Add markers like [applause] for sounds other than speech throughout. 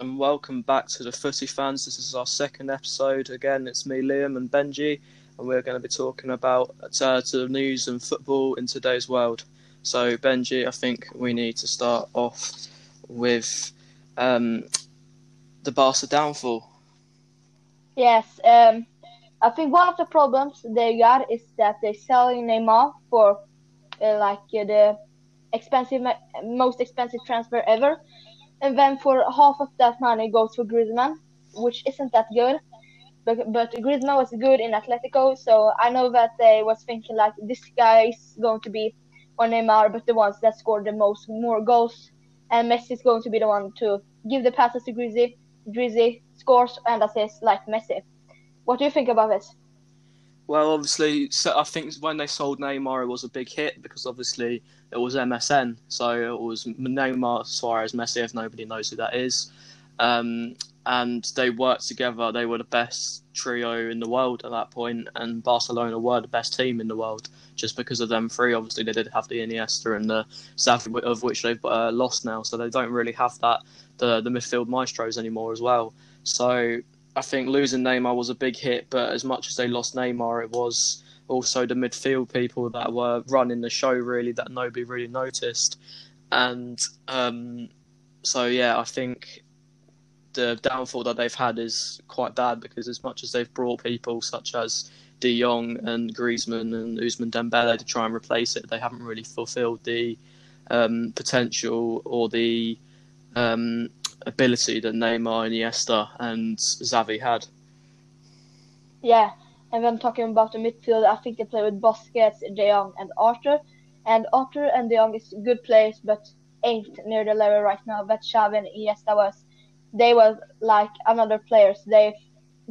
and welcome back to the Footy Fans. This is our second episode. Again, it's me, Liam, and Benji, and we're going to be talking about uh, the news and football in today's world. So, Benji, I think we need to start off with um, the Barca downfall. Yes, um, I think one of the problems they got is that they're selling Neymar for uh, like uh, the expensive, most expensive transfer ever and then for half of that money goes for Griezmann, which isn't that good. But, but Griezmann was good in Atletico, so I know that they was thinking like this guy is going to be on Neymar, but the ones that scored the most more goals, and Messi is going to be the one to give the passes to Grizzy. Grizzy scores and assists like Messi. What do you think about this? Well, obviously, so I think when they sold Neymar, it was a big hit because obviously it was MSN. So it was Neymar, Suarez, Messi, if nobody knows who that is. Um, and they worked together. They were the best trio in the world at that point, and Barcelona were the best team in the world just because of them three. Obviously, they did have the Iniesta and the Xavi, of which they've uh, lost now, so they don't really have that the the midfield maestros anymore as well. So I think losing Neymar was a big hit, but as much as they lost Neymar, it was also the midfield people that were running the show really that nobody really noticed. And um, so, yeah, I think the downfall that they've had is quite bad because as much as they've brought people such as De Jong and Griezmann and Ousmane Dembele to try and replace it, they haven't really fulfilled the um, potential or the um, ability that Neymar, Iniesta, and Xavi had. Yeah, and then talking about the midfield, I think they play with Busquets, De Jong, and Arthur. And Arthur and De Jong is good players, but ain't near the level right now that Xavi and Iniesta was. They were like another players. They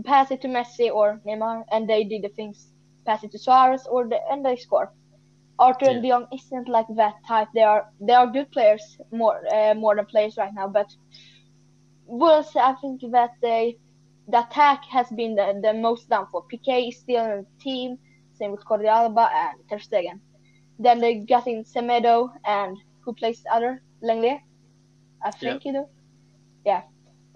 pass it to Messi or Neymar, and they did the things. Pass it to Suarez, or the, and they score. Arthur yeah. and De Jong isn't like that type. They are they are good players, more uh, more than players right now, but Wolves, I think that they, the attack has been the, the most done for. Piqué is still in the team, same with Jordi Alba and Ter Stegen. Then they got in Semedo and who plays the other? Lenglet? I think you do. Yeah.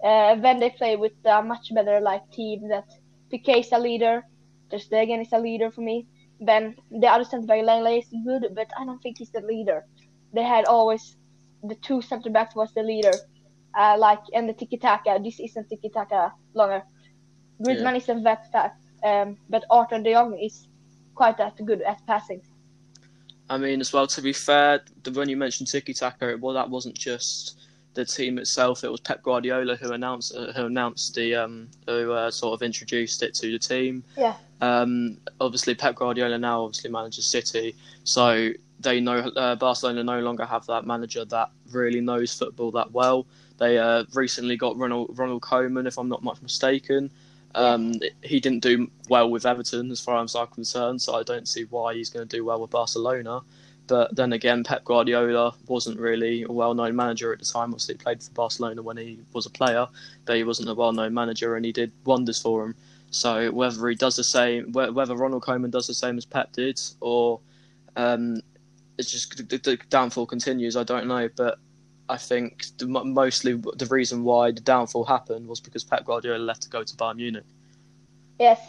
Uh, then they play with a much better like team that Piqué is a leader, Ter Stegen is a leader for me. Then the other center back Lenglet is good, but I don't think he's the leader. They had always the two center backs was the leader uh, like in the tiki taka. This isn't tiki taka longer. Griezmann yeah. isn't that fast, um, but Arthur De Jong is quite that good at passing. I mean, as well. To be fair, the when you mentioned tiki taka, well, that wasn't just the team itself. It was Pep Guardiola who announced uh, who announced the um, who uh, sort of introduced it to the team. Yeah. Um, obviously, Pep Guardiola now obviously manages City, so they know uh, Barcelona no longer have that manager that really knows football that well. They uh, recently got Ronald, Ronald Koeman, if I'm not much mistaken. Um, he didn't do well with Everton, as far as I'm concerned, so I don't see why he's going to do well with Barcelona. But then again, Pep Guardiola wasn't really a well-known manager at the time. Obviously, he played for Barcelona when he was a player, but he wasn't a well-known manager, and he did wonders for him. So whether he does the same, whether Ronald Koeman does the same as Pep did, or um, it's just the downfall continues, I don't know. But I think the, mostly the reason why the downfall happened was because Pep Guardiola left to go to Bayern Munich. Yes,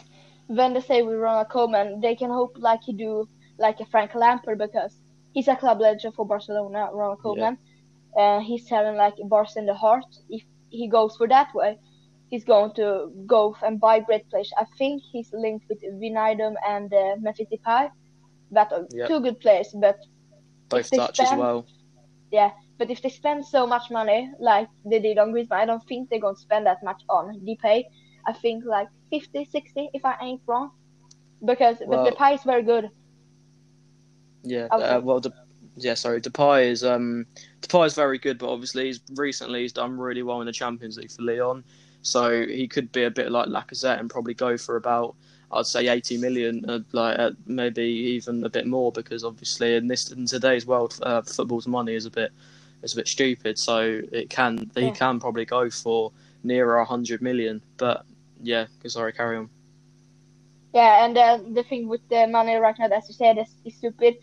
when they say with a Koeman, they can hope like he do like a Frank Lampard because he's a club legend for Barcelona. Ronald Koeman, yeah. uh, he's having like Barca in the heart. If he goes for that way, he's going to go and buy great players. I think he's linked with Wijnaldum and uh, Memphis Depay. That are yep. two good players, but both Dutch as well. Yeah, but if they spend so much money like they did on Griezmann, I don't think they're going to spend that much on Depay. I think like 50, 60, if I ain't wrong. Because well, but Depay is very good. Yeah, uh, well, De- yeah, sorry, Depay is um Depay is very good, but obviously he's recently he's done really well in the Champions League for Lyon, so he could be a bit like Lacazette and probably go for about I'd say 80 million, uh, like uh, maybe even a bit more, because obviously in this in today's world, uh, football's money is a bit is a bit stupid. So it can he yeah. can probably go for nearer hundred million. But yeah, sorry, carry on. Yeah, and uh, the thing with the money right now, as you said, is, is stupid.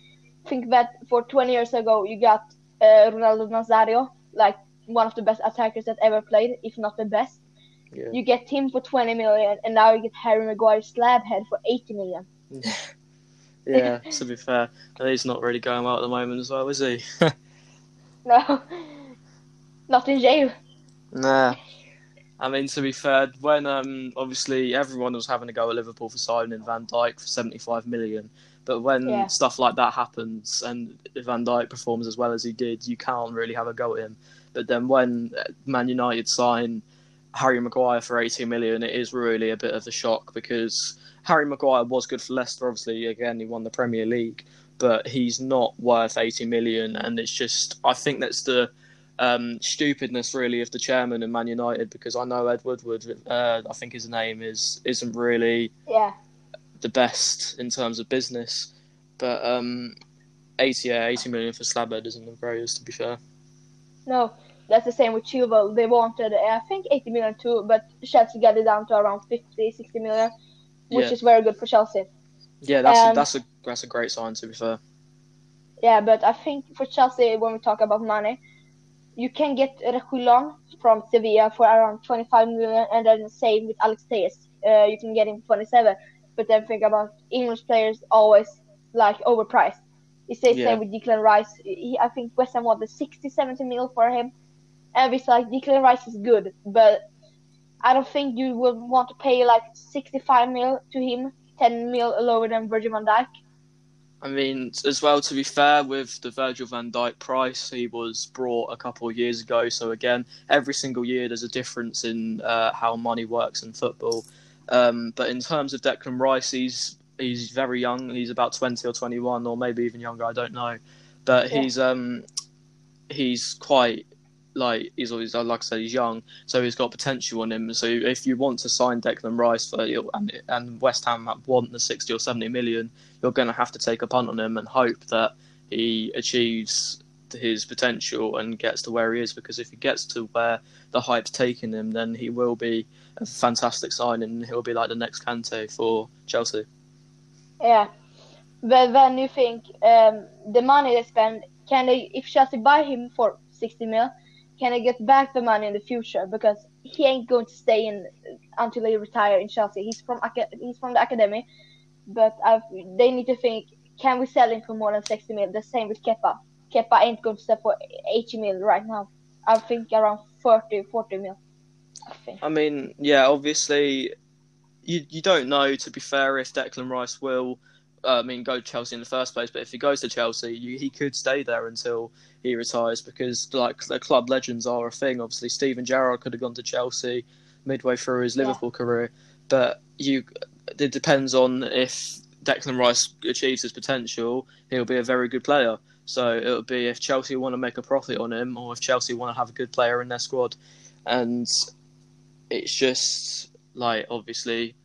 Think that for 20 years ago, you got uh, Ronaldo Nazario, like one of the best attackers that ever played, if not the best. Yeah. You get him for 20 million, and now you get Harry Maguire slabhead for 80 million. [laughs] yeah, [laughs] to be fair, he's not really going well at the moment as well, is he? [laughs] No, [laughs] not in jail. nah. I mean, to be fair, when um, obviously everyone was having a go at Liverpool for signing Van Dijk for 75 million, but when Yeah. stuff like that happens and Van Dijk performs as well as he did, you can't really have a go at him. But then when Man United sign Harry Maguire for 80 million, it is really a bit of a shock because Harry Maguire was good for Leicester. Obviously, again, he won the Premier League, but he's not worth 80 million. And it's just, I think that's the um, stupidness really of the chairman in Man United because I know Ed Woodward, uh, I think his name is, isn't really Yeah, the best in terms of business. But um, 80, yeah, 80 million for Slabhead isn't the greatest, to be fair. no, that's the same with Chilwell. They wanted, uh, I think, 80 million too, but Chelsea got it down to around 50, 60 million, which Yeah. is very good for Chelsea. Yeah, that's a, Um, that's a that's a great sign, to be fair. Yeah, but I think for Chelsea, when we talk about money, you can get Reguilon from Sevilla for around 25 million, and then the same with Alex Telles. Uh, you can get him for 27. But then think about English players always like overpriced. It's the Yeah. same with Declan Rice. He, I think West Ham wanted 60, 70 mil for him. And it's like Declan Rice is good, but I don't think you would want to pay like 65 mil to him, 10 mil lower than Virgil van Dijk. I mean, as well, to be fair, with the Virgil van Dijk price, he was brought a couple of years ago. So, again, every single year there's a difference in uh, how money works in football. Um, but in terms of Declan Rice, he's, he's very young. He's about 20 or 21, or maybe even younger, I don't know. But Yeah. he's um, he's quite. Like he's always like I said, he's young, so he's got potential on him. So if you want to sign Declan Rice for and, and West Ham want the sixty or seventy million, you're going to have to take a punt on him and hope that he achieves his potential and gets to where he is. Because if he gets to where the hype's taking him, then he will be a fantastic signing. And he'll be like the next Kante for Chelsea. Yeah, but then you think um, the money they spend, can they, if Chelsea buy him for 60 mil, can I get back the money in the future? Because he ain't going to stay in until he retire in Chelsea. He's from he's from the academy, but I've, they need to think, can we sell him for more than 60 mil? The same with Kepa. Kepa ain't going to sell for 80 mil right now. I think around 30, 40 mil. I. I mean, yeah, obviously, you you don't know. To be fair, if Declan Rice will, uh, I mean, go to Chelsea in the first place. But if he goes to Chelsea, you, he could stay there until he retires because like the club legends are a thing. Obviously, Steven Gerrard could have gone to Chelsea midway through his Yeah. Liverpool career, but you it depends on if Declan Rice achieves his potential. He'll be a very good player. So it'll be if Chelsea want to make a profit on him, or if Chelsea want to have a good player in their squad, and it's just like obviously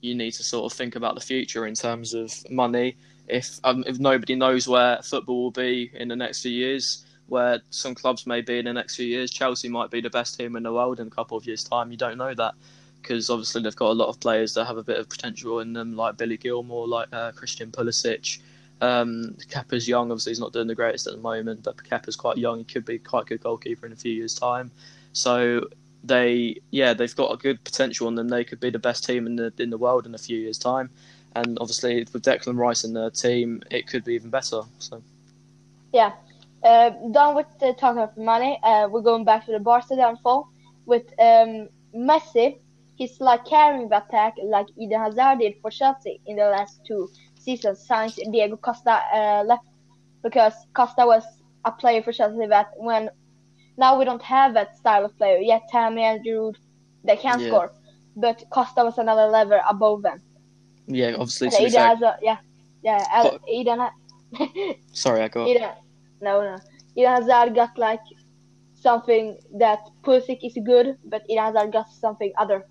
you need to sort of think about the future in terms of money. If um, if nobody knows where football will be in the next few years, where some clubs may be in the next few years, Chelsea might be the best team in the world in a couple of years' time. You don't know that because obviously they've got a lot of players that have a bit of potential in them, like Billy Gilmour, like uh, Christian Pulisic. Um, Kepa's young, obviously he's not doing the greatest at the moment, but Kepa's quite young. He could be quite a good goalkeeper in a few years' time. So they yeah they've got a good potential on them. They could be the best team in the in the world in a few years' time, and obviously with Declan Rice in their team, it could be even better. So Yeah. Uh, done with the talking of money. Uh, we're going back to the Barca downfall with um, Messi. He's like carrying the attack like Eden Hazard did for Chelsea in the last two seasons. Since Diego Costa uh, left, because Costa was a player for Chelsea that when now we don't have that style of player. Yet Tammy and Giroud, they can Yeah. score, but Costa was another level above them. yeah, obviously be Eden fair, Hazard, yeah, yeah, But- Eden. Ha- [laughs] sorry, I got Eden, no, no. Eden Hazard got like something that Pulisic is good, but Eden Hazard got something other.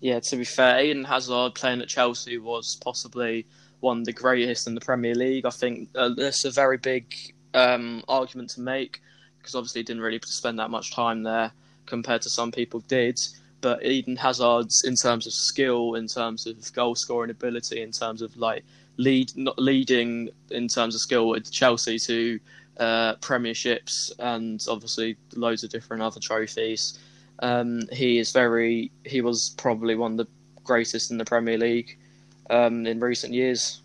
Yeah, to be fair, Eden Hazard playing at Chelsea was possibly one of the greatest in the Premier League. I think uh, that's a very big um, argument to make because obviously he didn't really spend that much time there compared to some people did. But Eden Hazard's in terms of skill, in terms of goal scoring ability, in terms of like lead not leading in terms of skill with Chelsea to uh, premierships, and obviously loads of different other trophies. Um, he is very. He was probably one of the greatest in the Premier League um, in recent years.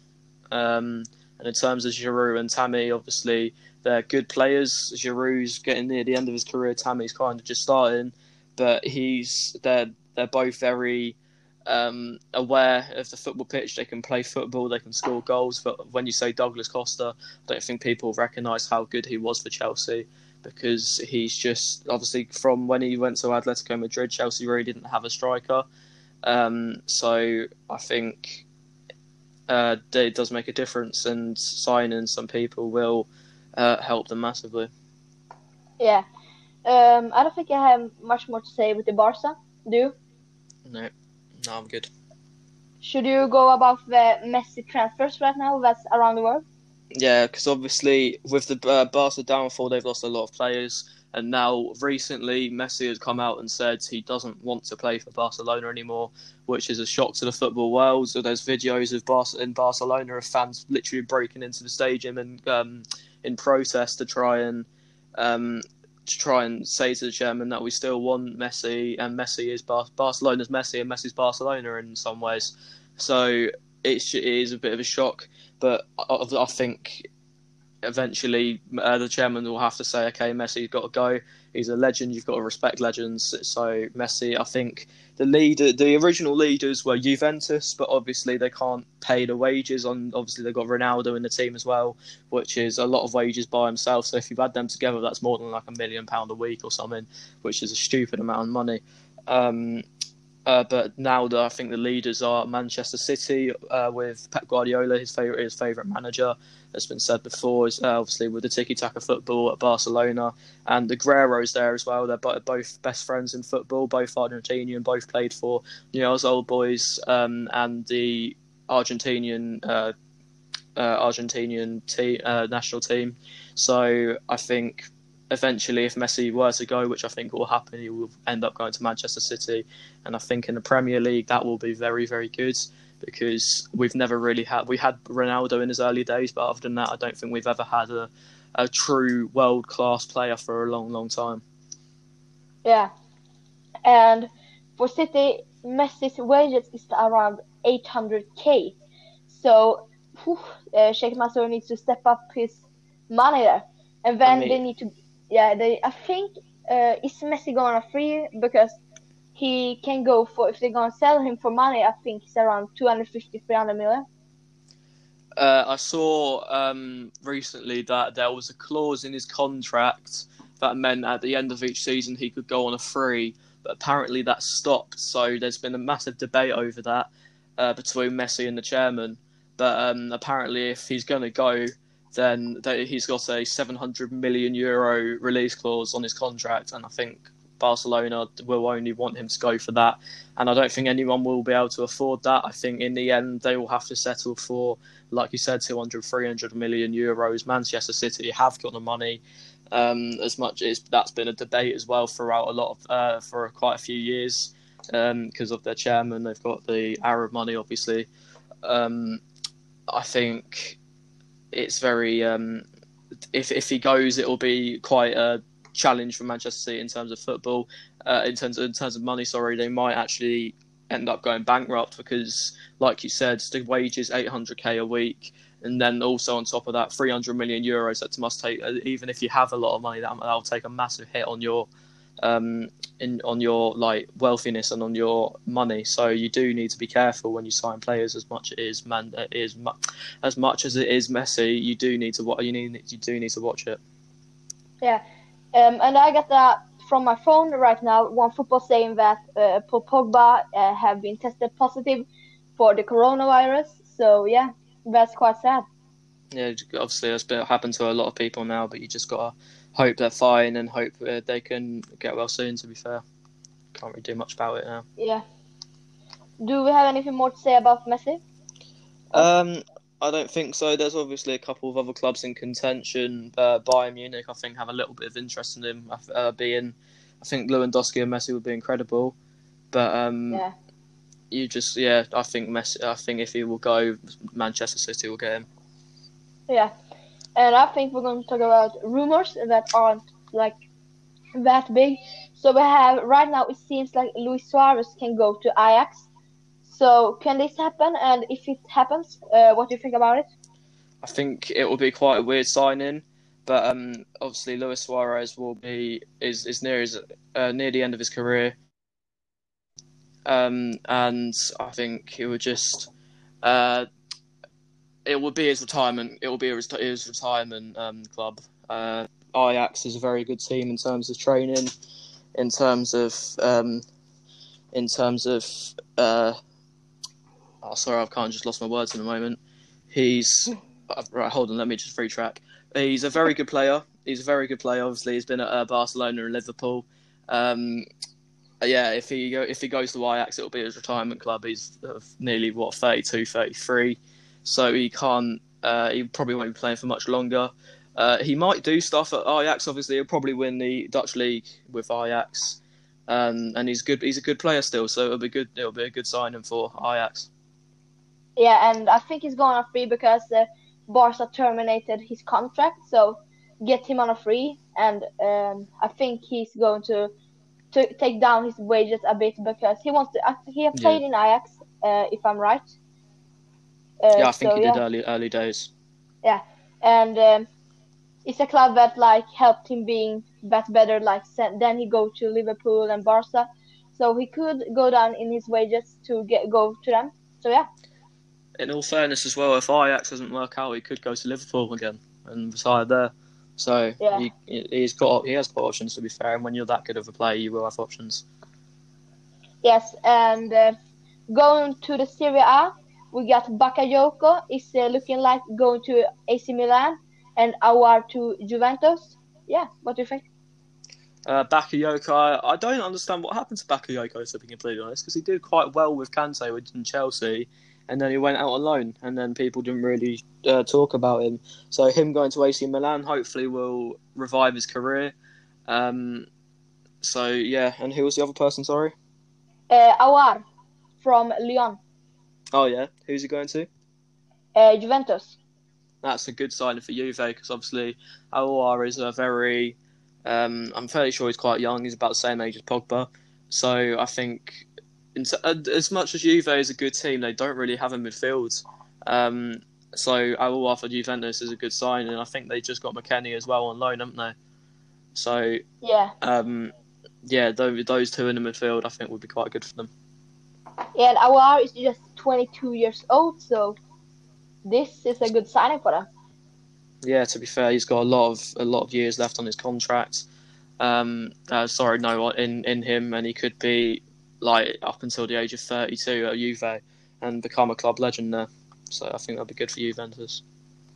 Um, and in terms of Giroud and Tammy, obviously they're good players. Giroud's getting near the end of his career. Tammy's kind of just starting, but he's they're they're both very um, aware of the football pitch. They can play football. They can score goals. But when you say Douglas Costa, I don't think people recognise how good he was for Chelsea because he's just obviously from when he went to Atletico Madrid, Chelsea really didn't have a striker. Um, so I think uh, it does make a difference, and signing some people will uh, help them massively. Yeah. Um, I don't think I have much more to say with the Barca. Do you? No, no, I'm good. Should you go about the Messi transfers right now that's around the world? Yeah, because obviously with the uh, Barca downfall, they've lost a lot of players, and now recently Messi has come out and said he doesn't want to play for Barcelona anymore, which is a shock to the football world. So there's videos of Bar- in Barcelona of fans literally breaking into the stadium and um, in protest to try and um, to try and say to the chairman that we still want Messi and Messi is Bar- Barcelona's Messi and Messi's Barcelona in some ways. So it's, it is a bit of a shock, but I, I think eventually uh, the chairman will have to say, okay, Messi's got to go. He's a legend. You've got to respect legends. So Messi, I think the leader, the original leaders were Juventus, but obviously they can't pay the wages. On obviously they've got Ronaldo in the team as well, which is a lot of wages by himself. So if you add them together, that's more than like a million pound a week or something, which is a stupid amount of money. Um, uh, but now that I think the leaders are Manchester City uh, with Pep Guardiola, his favorite his favorite manager, has been said before. Is uh, obviously with the tiki taka football at Barcelona, and the Agüero's there as well. They're both best friends in football, both Argentinian, both played for Newell's Old Boys um, and the Argentinian uh, uh, Argentinian team, uh, national team. So I think eventually, if Messi were to go, which I think will happen, he will end up going to Manchester City. And I think in the Premier League, that will be very, very good because we've never really had. We had Ronaldo in his early days, but other than that, I don't think we've ever had a, a true world class player for a long, long time. Yeah. And for City, Messi's wages is around 800k. So, whew, uh, Sheikh Mansour needs to step up his money there. And then I mean, they need to yeah, they. I think uh, is Messi going to free because he can go for if they're gonna sell him for money. I think it's around 250, 300 million. Uh, I saw um, recently that there was a clause in his contract that meant at the end of each season he could go on a free, but apparently that stopped. So there's been a massive debate over that uh, between Messi and the chairman. But um, apparently, if he's going to go, then he's got a 700 million euro release clause on his contract, and I think Barcelona will only want him to go for that. And I don't think anyone will be able to afford that. I think in the end they will have to settle for, like you said, 200, 300 million euros. Manchester City have got the money. Um, as much as that's been a debate as well throughout a lot of uh, for quite a few years because um, of their chairman. They've got the Arab money, obviously. Um, I think it's very um, if if he goes, it'll be quite a challenge for Manchester City in terms of football. Uh, in terms of, in terms of money, sorry, they might actually end up going bankrupt because, like you said, the wages 800k a week, and then also on top of that, 300 million euros. That must take uh, even if you have a lot of money, that that'll take a massive hit on your um, in on your like wealthiness and on your money. So you do need to be careful when you sign players as much as is man uh, is as much as it is Messi. You do need to watch. You need you do need to watch it. Yeah, um, and I got that from my phone right now. OneFootball saying that uh, Paul Pogba uh, have been tested positive for the coronavirus. So yeah, that's quite sad. Yeah, obviously that's been happened to a lot of people now, but you just gotta hope they're fine and hope uh, they can get well soon. To be fair, can't really do much about it now. Yeah. Do we have anything more to say about Messi? Um, I don't think so. There's obviously a couple of other clubs in contention. Uh, Bayern Munich, I think, have a little bit of interest in him uh, being. I think Lewandowski and Messi would be incredible, but um, yeah. you just yeah. I think Messi. I think if he will go, Manchester City will get him. Yeah. and I think we're going to talk about rumors that aren't like that big. So we have right now. It seems like Luis Suarez can go to Ajax. So can this happen? And if it happens, uh, what do you think about it? I think it will be quite a weird signing, but um, obviously Luis Suarez will be is is near his uh, near the end of his career, um, and I think it would just uh, it will be his retirement. It will be his, his retirement um, club. Uh, Ajax is a very good team in terms of training, in terms of um, in terms of. Uh, oh, sorry, I've kind of just lost my words in a moment. He's uh, right. Hold on, let me just free track. He's a very good player. He's a very good player. Obviously, he's been at uh, Barcelona and Liverpool. Um, yeah, if he go, if he goes to Ajax, it'll be his retirement club. He's uh, nearly what 32, 33 so he can't. Uh, he probably won't be playing for much longer. Uh, he might do stuff at Ajax. Obviously, he'll probably win the Dutch league with Ajax, um, and he's good. He's a good player still, so it'll be good. It'll be a good signing for Ajax. Yeah, and I think he's going on free because uh, Barca terminated his contract, so get him on a free, and um, I think he's going to to take down his wages a bit because he wants to. He played yeah. in Ajax, uh, if I'm right. Uh, yeah, I think so, he did early early days. Yeah, and um, it's a club that like helped him being that better. Like then he go to Liverpool and Barca, so he could go down in his wages to get go to them. So yeah. In all fairness, as well, if Ajax doesn't work out, he could go to Liverpool again and retire there. So yeah. he he's got he has got options to be fair, and when you're that good of a player, you will have options. Yes, and uh, going to the Serie A, we got Bakayoko is uh, looking like going to AC Milan and Aouar to Juventus. Yeah, what do you think? Uh, Bakayoko, I, I, don't understand what happened to Bakayoko, to be completely honest, because he did quite well with Kante in Chelsea, and then he went out alone, and then people didn't really uh, talk about him. So him going to AC Milan hopefully will revive his career. Um, so yeah, and who was the other person? Sorry. Uh, Aouar from Lyon. Oh yeah, who's he going to? Uh, Juventus. That's a good sign for Juve because obviously Aouar is a very. Um, I'm fairly sure he's quite young. He's about the same age as Pogba, so I think uh, as much as Juve is a good team, they don't really have a midfield. Um, so Aouar for Juventus is a good sign, and I think they just got McKennie as well on loan, haven't they? So yeah, um, yeah, those, those two in the midfield, I think would be quite good for them. Yeah, And Aouar is just 22 years old, so this is a good signing for them. Yeah, to be fair, he's got a lot of a lot of years left on his contract. Um, uh, sorry, no, in in him, and he could be like up until the age of 32 at Juve and become a club legend there. So I think that'd be good for Juventus.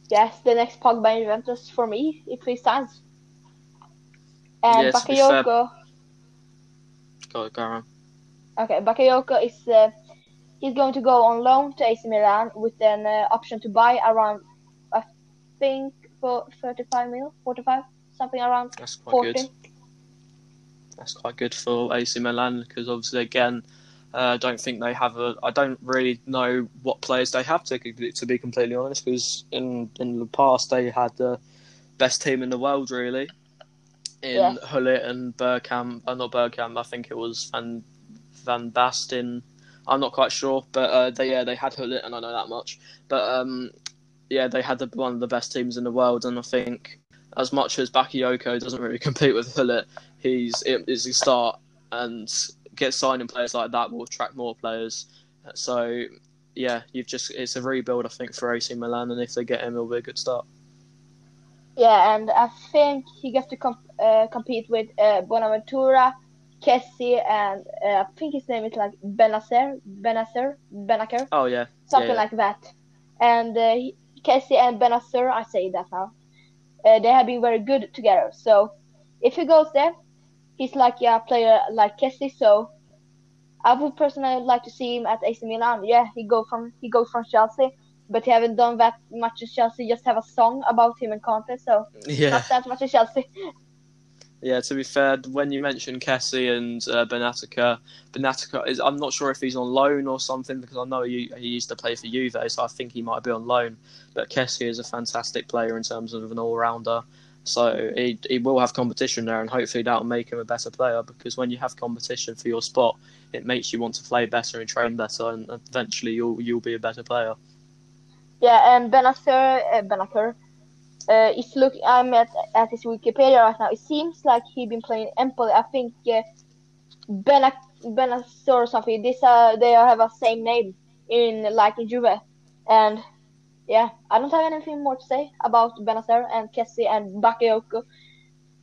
Yes, the next Pogba Juventus for me if he signs. And yeah, Bakayoko. Go, go on. Okay, Bakayoko is uh, he's going to go on loan to AC Milan with an uh, option to buy around, I think, for 35 mil, 45, something around That's quite 40. Good. That's quite good for AC Milan because obviously, again, uh, I uh, don't think they have a. I don't really know what players they have to to be completely honest. Because in in the past they had the best team in the world, really. In yes. Gullit and Bergkamp, uh, not Bergkamp. I think it was Van Van Basten I'm not quite sure, but uh, they yeah they had Gullit, and I know that much. But um, yeah, they had the, one of the best teams in the world, and I think as much as Bakayoko doesn't really [laughs] compete with Gullit, he's is a start and get signing players like that will attract more players. So yeah, you've just it's a rebuild I think for AC Milan, and if they get him, it'll be a good start. Yeah, and I think he gets to comp- uh, compete with uh, Bonaventura Kessie and uh, I think his name is like Bennacer, Bennacer, Bennacer. Oh yeah, something yeah, yeah. like that. And uh, Kessie and Bennacer, I say that now. Uh, they have been very good together. So if he goes there, he's like a player like Kessie. So I would personally like to see him at AC Milan. Yeah, he go from he goes from Chelsea, but he haven't done that much as Chelsea. Just have a song about him and Conte, so [laughs] yeah. not that much as Chelsea. [laughs] Yeah, to be fair, when you mentioned Kessie and uh, Benatica, Benatica is I'm not sure if he's on loan or something because I know he, he used to play for Juve, so I think he might be on loan. But Kessie is a fantastic player in terms of an all rounder, so he he will have competition there, and hopefully that'll make him a better player because when you have competition for your spot, it makes you want to play better and train better, and eventually you'll you'll be a better player. Yeah, and Bennacer, uh, Bennacer, uh, it's look. I'm at, at his Wikipedia right now. It seems like he's been playing Empoli. I think uh, Benac Bennacer or something. This uh, they have a same name in like in Juve, and yeah, I don't have anything more to say about Bennacer and Kessie and Bakayoko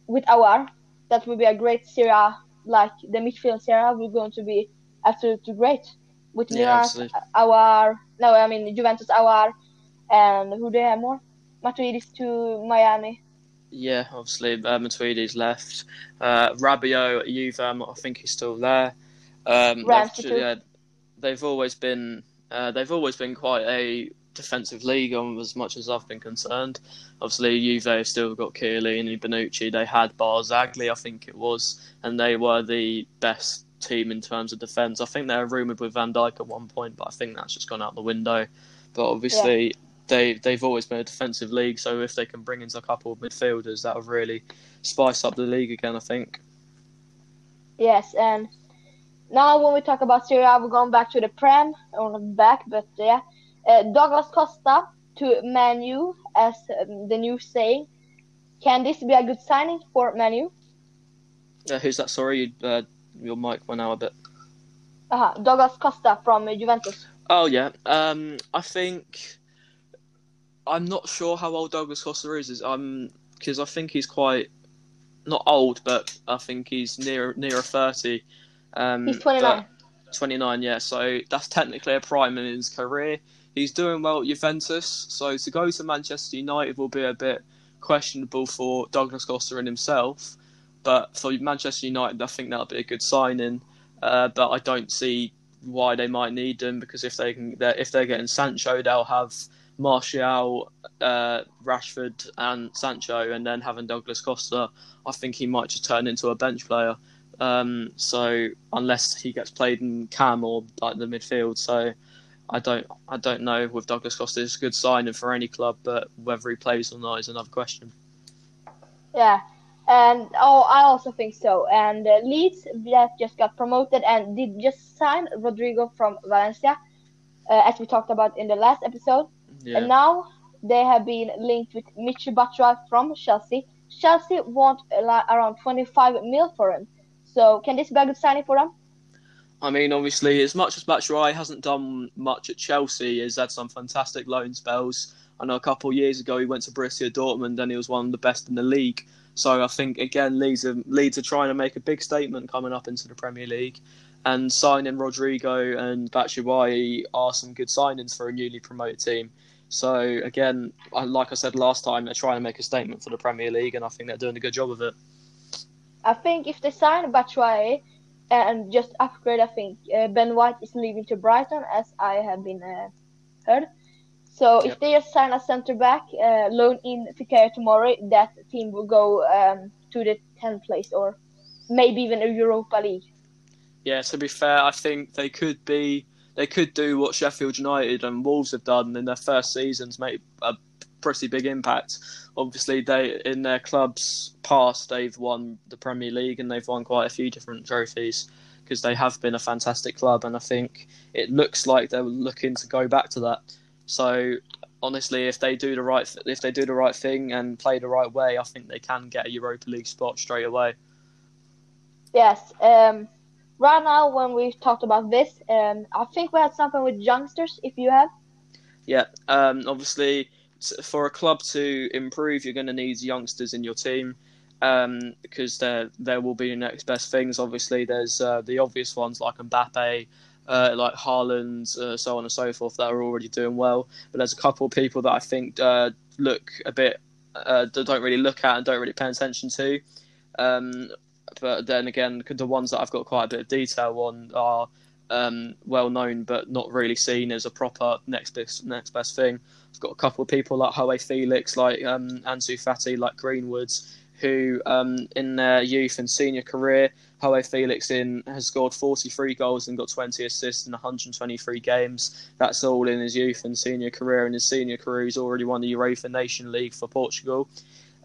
with Aouar. That would be a great Serie like the midfield Serie we're going to be absolutely great with Yeah, Milan, Aouar. No, I mean Juventus Aouar, and who do they have more? Matuidis to Miami. Yeah, obviously uh, Matuidi's left. Uh, Rabiot at Juve, um, I think he's still there. Um, they've, yeah, they've always been uh, they've always been quite a defensive league, um, as much as I've been concerned. Obviously, Juve have still got Chiellini, Bonucci. They had Barzagli, I think it was, and they were the best team in terms of defence. I think they were rumoured with Van Dijk at one point, but I think that's just gone out the window. But obviously, they they've always been a defensive league, so if they can bring in a couple of midfielders, that'll really spice up the league again. I think. Yes, and now when we talk about Serie A, we're going back to the Prem, or back, but yeah, Douglas Costa to Manu, as um, the news saying. Can this be a good signing for Manu? Uh, who's that? Sorry, uh, your mic went out a bit. Uh-huh. Douglas Costa from uh, Juventus. Oh yeah, um, I think I'm not sure how old Douglas Costa is. Is um because I think he's quite not old, but I think he's near near thirty. Um, He's twenty nine. Twenty nine, yeah. So that's technically a prime in his career. He's doing well at Juventus, so to go to Manchester United will be a bit questionable for Douglas Costa and himself. But for Manchester United, I think that'll be a good signing. Uh, but I don't see why they might need them because if they can, they're, if they're getting Sancho, they'll have Martial, uh, Rashford, and Sancho, and then having Douglas Costa, I think he might just turn into a bench player. Um, so unless he gets played in cam or like the midfield, so I don't I don't know with Douglas Costa. It's a good signing for any club, but whether he plays or not is another question. Yeah, and oh, I also think so. And uh, Leeds that just got promoted and did just sign Rodrigo from Valencia, uh, as we talked about in the last episode. Yeah. And now they have been linked with Michi Batshuayi from Chelsea. Chelsea want uh, around 25 mil for him. So can this be a good signing for them? I mean, obviously, as much as Batshuayi hasn't done much at Chelsea, he's had some fantastic loan spells. I know a couple of years ago he went to Borussia Dortmund and he was one of the best in the league. So I think again, Leeds are, Leeds are trying to make a big statement coming up into the Premier League, and signing Rodrigo and Batshuayi are some good signings for a newly promoted team. So again, like I said last time, they're trying to make a statement for the Premier League, and I think they're doing a good job of it. I think if they sign Batshuayi and just upgrade, I think uh, Ben White is leaving to Brighton, as I have been uh, heard. So if they just sign a centre back, uh, loan in Fikayo Tomori, that team will go um, to the 10th place or maybe even a Europa League. Yeah, to be fair, I think they could be they could do what Sheffield United and Wolves have done in their first seasons, make a pretty big impact. Obviously, they in their clubs past they've won the Premier League and they've won quite a few different trophies because they have been a fantastic club, and I think it looks like they're looking to go back to that. So honestly, if they do the right if they do the right thing and play the right way, I think they can get a Europa League spot straight away. Yes. Um, right now, when we talked about this, um, I think we had something with youngsters. If you have, Yeah, um, obviously, for a club to improve, you're going to need youngsters in your team um, because there there will be next best things. Obviously, there's uh, the obvious ones like Mbappe, uh, like Haaland, uh, so on and so forth that are already doing well. But there's a couple of people that I think uh, look a bit uh, don't really look at and don't really pay attention to. Um, but then again, the ones that I've got quite a bit of detail on are um, well known but not really seen as a proper next best next best thing. I've got a couple of people like Joao Felix, like um, Ansu Fati, like Greenwoods, who um, in their youth and senior career, Joao Felix in has scored 43 goals and got 20 assists in 123 games. That's all in his youth and senior career. In his senior career, he's already won the UEFA Nation League for Portugal.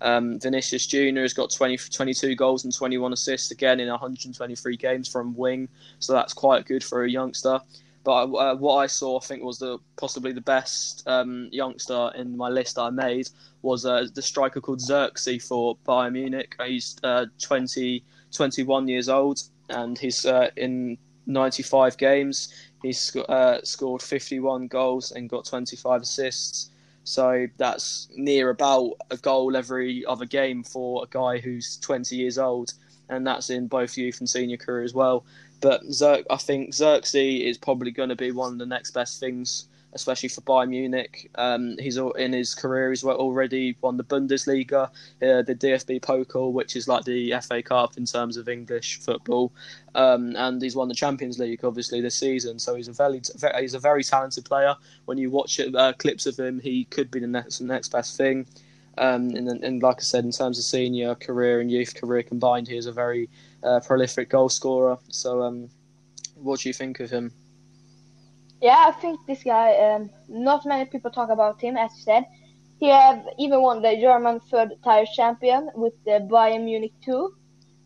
Um, Vinicius Junior has got 20, 22 goals and 21 assists again in 123 games from wing, so that's quite good for a youngster. But uh, what I saw, I think, was the possibly the best um, youngster in my list I made was uh, the striker called Zirkzee for Bayern Munich. He's uh, 20, 21 years old, and he's uh, in 95 games. He's uh, scored 51 goals and got 25 assists. So that's near about a goal every other game for a guy who's 20 years old, and that's in both youth and senior career as well. But Zerk, I think Zirkzee is probably going to be one of the next best things, especially for Bayern Munich. Um, he's in his career. He's already won the Bundesliga, uh, the DFB Pokal, which is like the FA Cup in terms of English football, um, and he's won the Champions League obviously this season. So he's a very he's a very talented player. When you watch it, uh, clips of him, he could be the next next best thing. Um, and, and like I said, in terms of senior career and youth career combined, he is a very uh, prolific goal scorer. So, um, what do you think of him? Yeah, I think this guy. Um, not many people talk about him, as you said. He have even won the German third tier champion with the Bayern Munich too.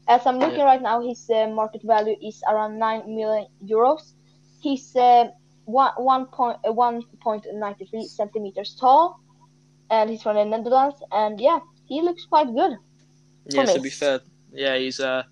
As I'm looking yeah. right now, his uh, market value is around nine million euros. He's uh, one one point uh, one point ninety three centimeters tall, and he's from the Netherlands. And yeah, he looks quite good. Yeah, to be fair, yeah, he's uh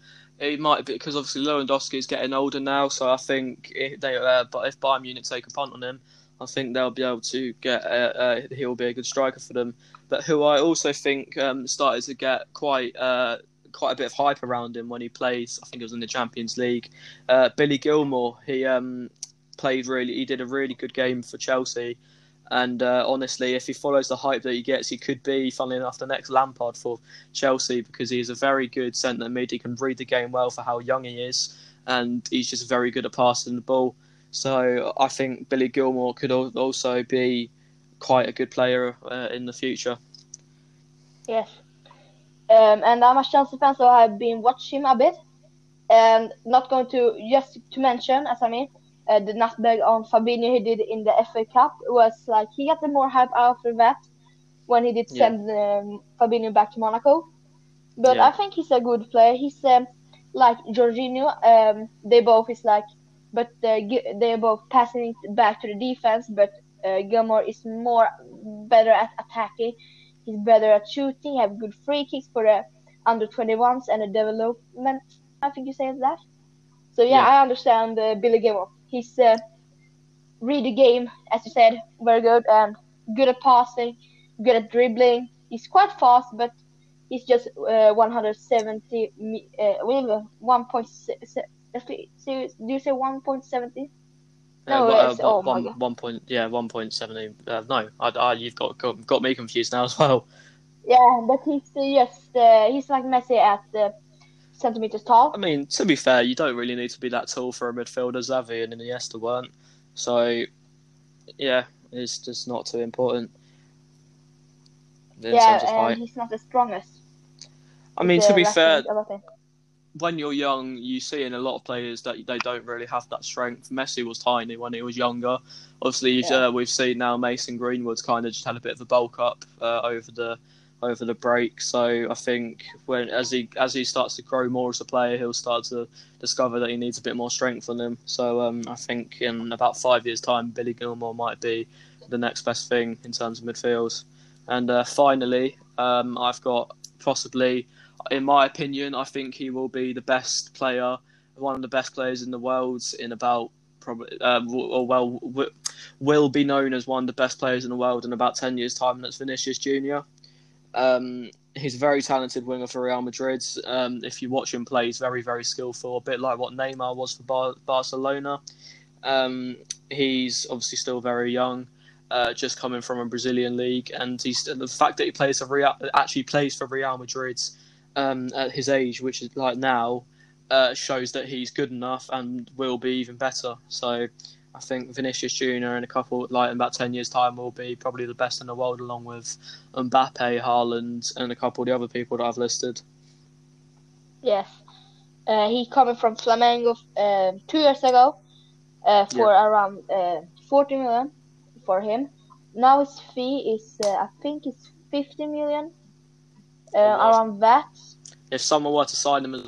it might be because obviously Lewandowski is getting older now, so I think if they uh, but if Bayern Munich take a punt on him, I think they'll be able to get. Uh, uh, he'll be a good striker for them. But who I also think um, started to get quite uh, quite a bit of hype around him when he plays. I think it was in the Champions League. Uh, Billy Gilmour, He um, played really. He did a really good game for Chelsea. And uh, honestly, if he follows the hype that he gets, he could be, funnily enough, the next Lampard for Chelsea because he's a very good centre mid. He can read the game well for how young he is, and he's just very good at passing the ball. So I think Billy Gilmour could also be quite a good player uh, in the future. Yes. Um, and I'm a Chelsea fan, so I've been watching him a bit. And not going to, just to mention, as I mean, uh, the nutmeg on Fabinho he did in the FA Cup was like he got the more hype after that when he did send yeah. um, Fabinho back to Monaco. But yeah. I think he's a good player. He's um, like Jorginho. Um, they both is like, but they're both passing it back to the defense. But uh, Gilmour is more better at attacking. He's better at shooting. Have good free kicks for the under 21s and the development. I think you say that. So yeah, yeah. I understand uh, Billy Gilmour he's uh, read the game, as you said, very good and good at passing, good at dribbling. He's quite fast, but he's just uh, 170 uh, with 1.6. Do you say 1.70? No, uh, oh one, one point, yeah, one point seventy. Uh, no, I, I, you've got, got got me confused now [laughs] as well. Yeah, but he's just uh, he's like Messi at the centimeters tall. I mean, to be fair, you don't really need to be that tall for a midfielder. Xavi and Iniesta weren't, so yeah, it's just not too important. yeah, and he's not the strongest. I mean, to be fair, when you're young, you see in a lot of players that they don't really have that strength. Messi was tiny when he was younger. Obviously, yeah. uh, we've seen now Mason Greenwood's kind of just had a bit of a bulk up uh, over the over the break. So I think when as he as he starts to grow more as a player, he'll start to discover that he needs a bit more strength on him. So um, I think in about five years' time, Billy Gilmour might be the next best thing in terms of midfields. And uh, finally, um, I've got possibly, in my opinion, I think he will be the best player, one of the best players in the world in about probably uh, or well will be known as one of the best players in the world in about 10 years time and that's Vinicius Junior um, he's a very talented winger for Real Madrid. Um, if you watch him play, he's very, very skillful, a bit like what Neymar was for Bar- Barcelona. Um, he's obviously still very young, uh, just coming from a Brazilian league, and he's the fact that he plays for Real, actually plays for Real Madrid um, at his age, which is like now, uh, shows that he's good enough and will be even better. So I think Vinicius Junior in a couple like in about ten years' time will be probably the best in the world, along with Mbappe, Haaland, and a couple of the other people that I've listed. Yes, uh, he coming from Flamengo uh, two years ago uh, for yeah. around uh, 40 million for him. Now his fee is uh, I think it's 50 million, uh, around that. If someone were to sign him,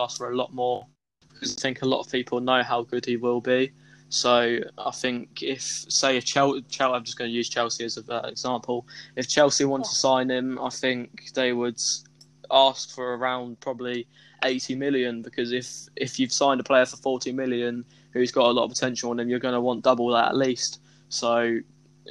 ask for a lot more because I think a lot of people know how good he will be. So I think if, say, if Chelsea, I'm just going to use Chelsea as an uh, example. If Chelsea want to sign him, I think they would ask for around probably 80 million because if if you've signed a player for 40 million who's got a lot of potential on him, you're going to want double that at least. So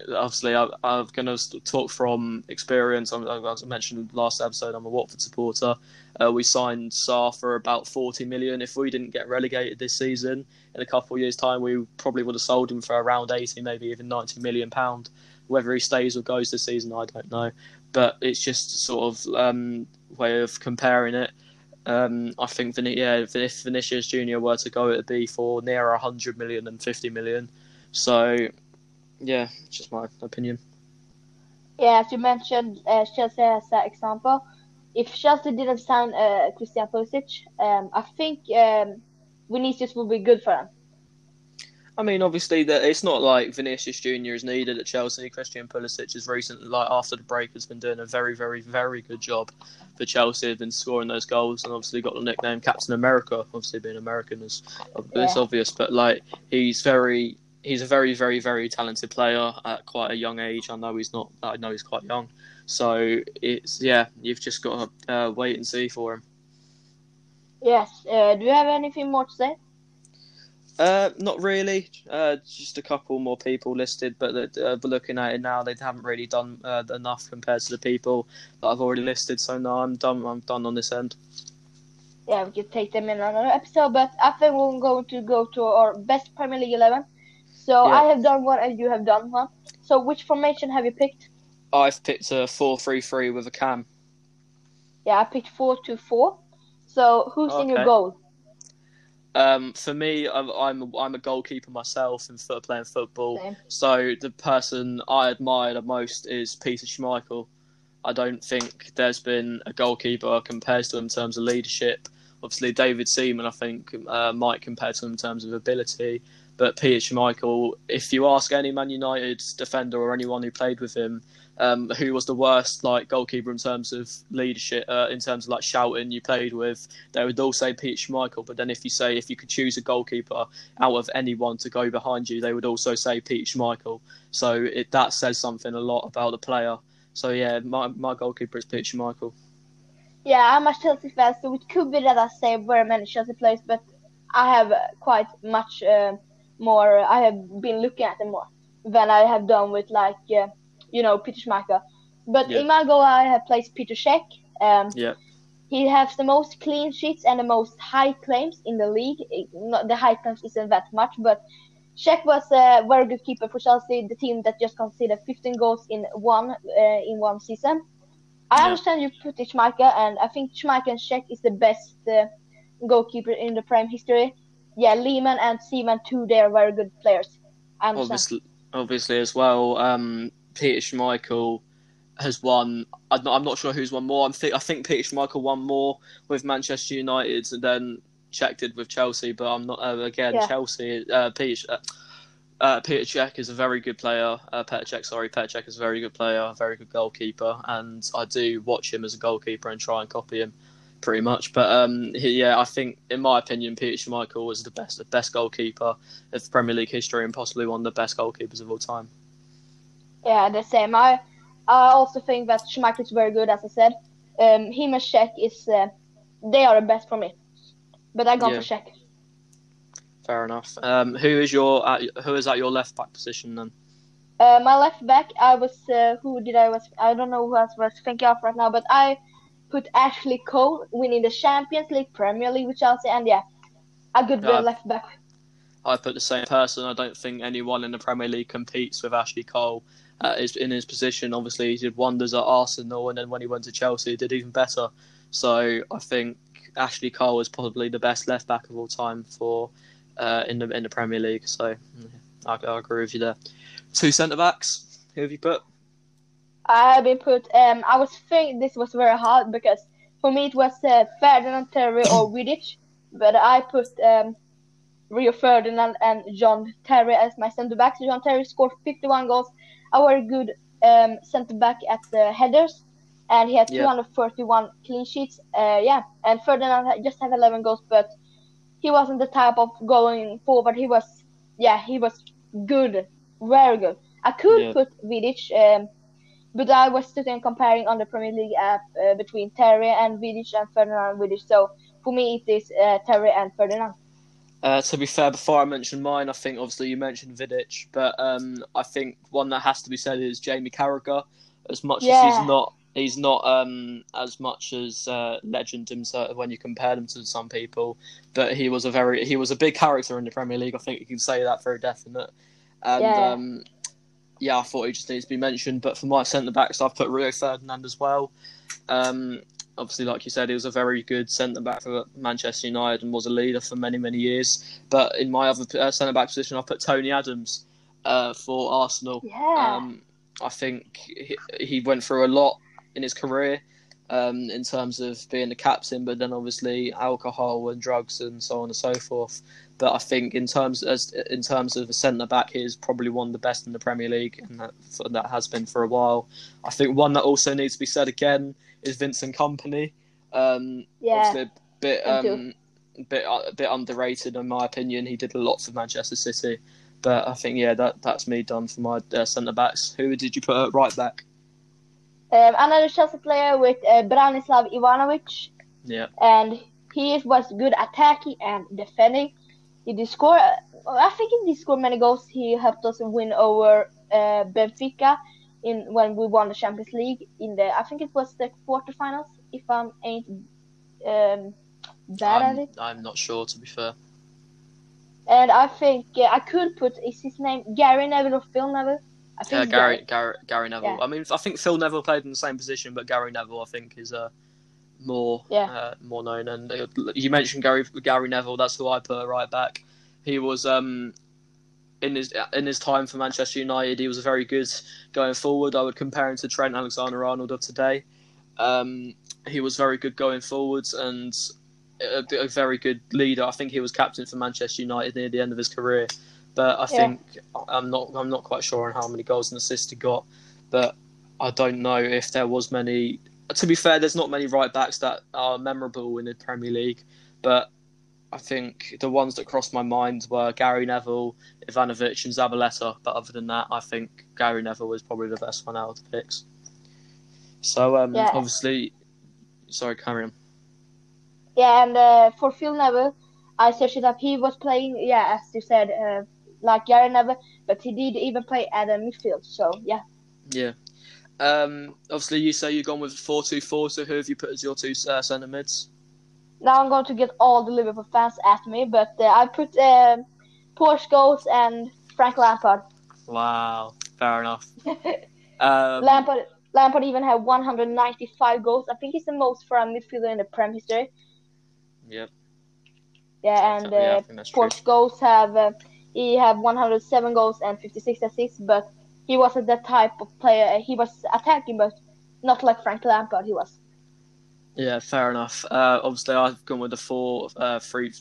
obviously, I, I'm going to talk from experience. As I mentioned last episode, I'm a Watford supporter. Uh, we signed Sarr for about 40 million. If we didn't get relegated this season, in a couple of years' time, we probably would have sold him for around 80, maybe even 90 million pound. Whether he stays or goes this season, I don't know. But it's just sort of um, way of comparing it. Um, I think, yeah, if Vinicius Junior were to go, it'd be for near 100 million and 50 million. So yeah, it's just my opinion. Yeah, as you mentioned, uh, Chelsea as an example. If Chelsea didn't sign uh, Christian Pulisic, um, I think um, Vinicius would be good for them. I mean, obviously, that it's not like Vinicius Junior is needed at Chelsea. Christian Pulisic has recently, like after the break, has been doing a very, very, very good job for Chelsea. Has been scoring those goals and obviously got the nickname Captain America. Obviously, being American is yeah. obvious, but like he's very he's a very, very, very talented player at quite a young age. I know he's not. I know he's quite young. So it's yeah, you've just got to uh, wait and see for him. Yes. Uh, do you have anything more to say? Uh, not really. Uh, just a couple more people listed, but uh, looking at it now, they haven't really done uh, enough compared to the people that I've already listed. So no, I'm done. I'm done on this end. Yeah, we could take them in another episode, but I think we're going to go to our best Premier League eleven. So yeah. I have done one and you have done one. So which formation have you picked? I've picked a four-three-three with a cam. Yeah, I picked four-two-four. So who's okay. in your goal? Um, for me, I'm, I'm I'm a goalkeeper myself and for playing football. Same. So the person I admire the most is Peter Schmeichel. I don't think there's been a goalkeeper compared to him in terms of leadership. Obviously, David Seaman, I think, uh, might compare to him in terms of ability. But Peter Schmeichel, if you ask any Man United defender or anyone who played with him, um, who was the worst like goalkeeper in terms of leadership, uh, in terms of like shouting you played with, they would all say Peter Schmeichel. But then if you say if you could choose a goalkeeper out of anyone to go behind you, they would also say Peter Schmeichel. So it, that says something a lot about the player. So yeah, my my goalkeeper is Peter Schmeichel. Yeah, I'm a Chelsea fan, so it could be that I say very many Chelsea players, but I have quite much. Uh, more. I have been looking at them more than I have done with like uh, you know Peter Schmeichel. But yeah. in my goal, I have placed Peter Cech. Um, yeah. He has the most clean sheets and the most high claims in the league. It, not, the high claims isn't that much, but Cech was a very good keeper for Chelsea, the team that just conceded 15 goals in one uh, in one season. I yeah. understand you put Schmeichel, and I think Schmeichel and Cech is the best uh, goalkeeper in the Prem history yeah, Lehmann and Seaman too. They are very good players. Obviously, obviously as well. Um, Peter Schmeichel has won. I'm not, I'm not sure who's won more. I'm th- I think Peter Schmeichel won more with Manchester United and then checked it with Chelsea. But I'm not uh, again yeah. Chelsea. Uh, Peter. Uh, uh, Peter Cech is a very good player. Uh, Peter Cech, sorry, Peter Cech is a very good player, a very good goalkeeper, and I do watch him as a goalkeeper and try and copy him pretty much. But um, he, yeah, I think, in my opinion, Peter Schmeichel was the best, the best goalkeeper of Premier League history, and possibly one of the best goalkeepers of all time. Yeah, the same. I, I also think that Schmeichel is very good, as I said. Um, him and Cech is, uh, they are the best for me. But I go yeah. for Cech. Fair enough. Um, who is your at, who is at your left back position then? Uh, my left back, I was uh, who did I was I don't know who I was thinking of right now, but I put Ashley Cole winning the Champions League, Premier League with Chelsea, and yeah, a good uh, left back. I put the same person. I don't think anyone in the Premier League competes with Ashley Cole. Uh, in his position, obviously, he did wonders at Arsenal, and then when he went to Chelsea, he did even better. So I think Ashley Cole is probably the best left back of all time for uh, in the in the Premier League. So I, I agree with you there. Two centre backs. Who have you put? I have been put. Um, I was thinking this was very hard because for me it was uh, Ferdinand Terry or [coughs] Vidic, but I put um, Rio Ferdinand and John Terry as my centre backs. John Terry scored 51 goals. A good um, centre back at the headers, and he had Yeah. 231 clean sheets. Uh, yeah, and Ferdinand just had 11 goals, but he wasn't the type of going forward. He was, yeah, he was good, very good. I could Yeah. put Vidic, um, but I was sitting comparing on the Premier League app uh, between Terry and Vidic and Ferdinand Vidic. So for me, it is uh, Terry and Ferdinand. Uh, to be fair, before I mention mine, I think obviously you mentioned Vidic, but um, I think one that has to be said is Jamie Carragher. As much as he's not, he's not um, as much as uh, legend himself when you compare them to some people, but he was a very he was a big character in the Premier League. I think you can say that very definite. And Yeah. um, yeah, I thought he just needs to be mentioned. But for my centre backs, I've put Rio Ferdinand as well. Um, obviously, like you said, he was a very good centre back for Manchester United and was a leader for many, many years. But in my other uh, centre back position, I put Tony Adams uh, for Arsenal. Yeah. Um, I think he, he went through a lot in his career um, in terms of being the captain, but then obviously alcohol and drugs and so on and so forth. But I think in terms as in terms of a centre back, he is probably one of the best in the Premier League, and that that has been for a while. I think one that also needs to be said again is Vincent Kompany. Um, yeah. a bit um, bit a bit underrated in my opinion. He did a lot for Manchester City, but I think yeah, that that's me done for my uh, centre backs. Who did you put at right back? Um, another Chelsea player with uh, Branislav Ivanovic, Yeah, and he was good attacking and defending. He did score. uh, I think he did score many goals. He helped us win over uh, Benfica in when we won the Champions League in the. I think it was the quarterfinals. If I'm ain't um, bad I'm, it. I'm not sure to be fair. And I think uh, I could put is his name Gary Neville or Phil Neville? I think Yeah, Gary, Gary, Gary Neville. Yeah. I mean, I think Phil Neville played in the same position, but Gary Neville, I think, is uh, more Yeah. uh, more known. And uh, you mentioned Gary Gary Neville. That's who I put right back. He was um, in his in his time for Manchester United. He was a very good going forward. I would compare him to Trent Alexander-Arnold of today. Um, he was very good going forwards and a, a very good leader. I think he was captain for Manchester United near the end of his career. But I Yeah. think I'm not I'm not quite sure on how many goals and assists he got. But I don't know if there was many. To be fair, there's not many right backs that are memorable in the Premier League. But I think the ones that crossed my mind were Gary Neville, Ivanovic, and Zabaleta. But other than that, I think Gary Neville was probably the best one out of the picks. So um, Yeah. obviously, sorry, carry on. Yeah, and uh, for Phil Neville, I searched it up. He was playing, yeah, as you said, uh, like Gary Neville, but he did even play at a midfield. So yeah, Yeah. Um, obviously, you say you've gone with four two four. So who have you put as your two uh, centre mids? now I'm going to get all the Liverpool fans at me, but uh, I put uh, Paul Scholes and Frank Lampard. Wow, fair enough. [laughs] Um, Lampard, Lampard even had 195 goals. I think he's the most for a midfielder in the Prem history. Yep. Yeah, and yeah, I uh, think that's Paul have uh, he had 107 goals and 56 assists, but he wasn't that type of player. He was attacking, but not like Frank Lampard. He was. Yeah, fair enough. Uh, obviously, I've gone with the four uh, three,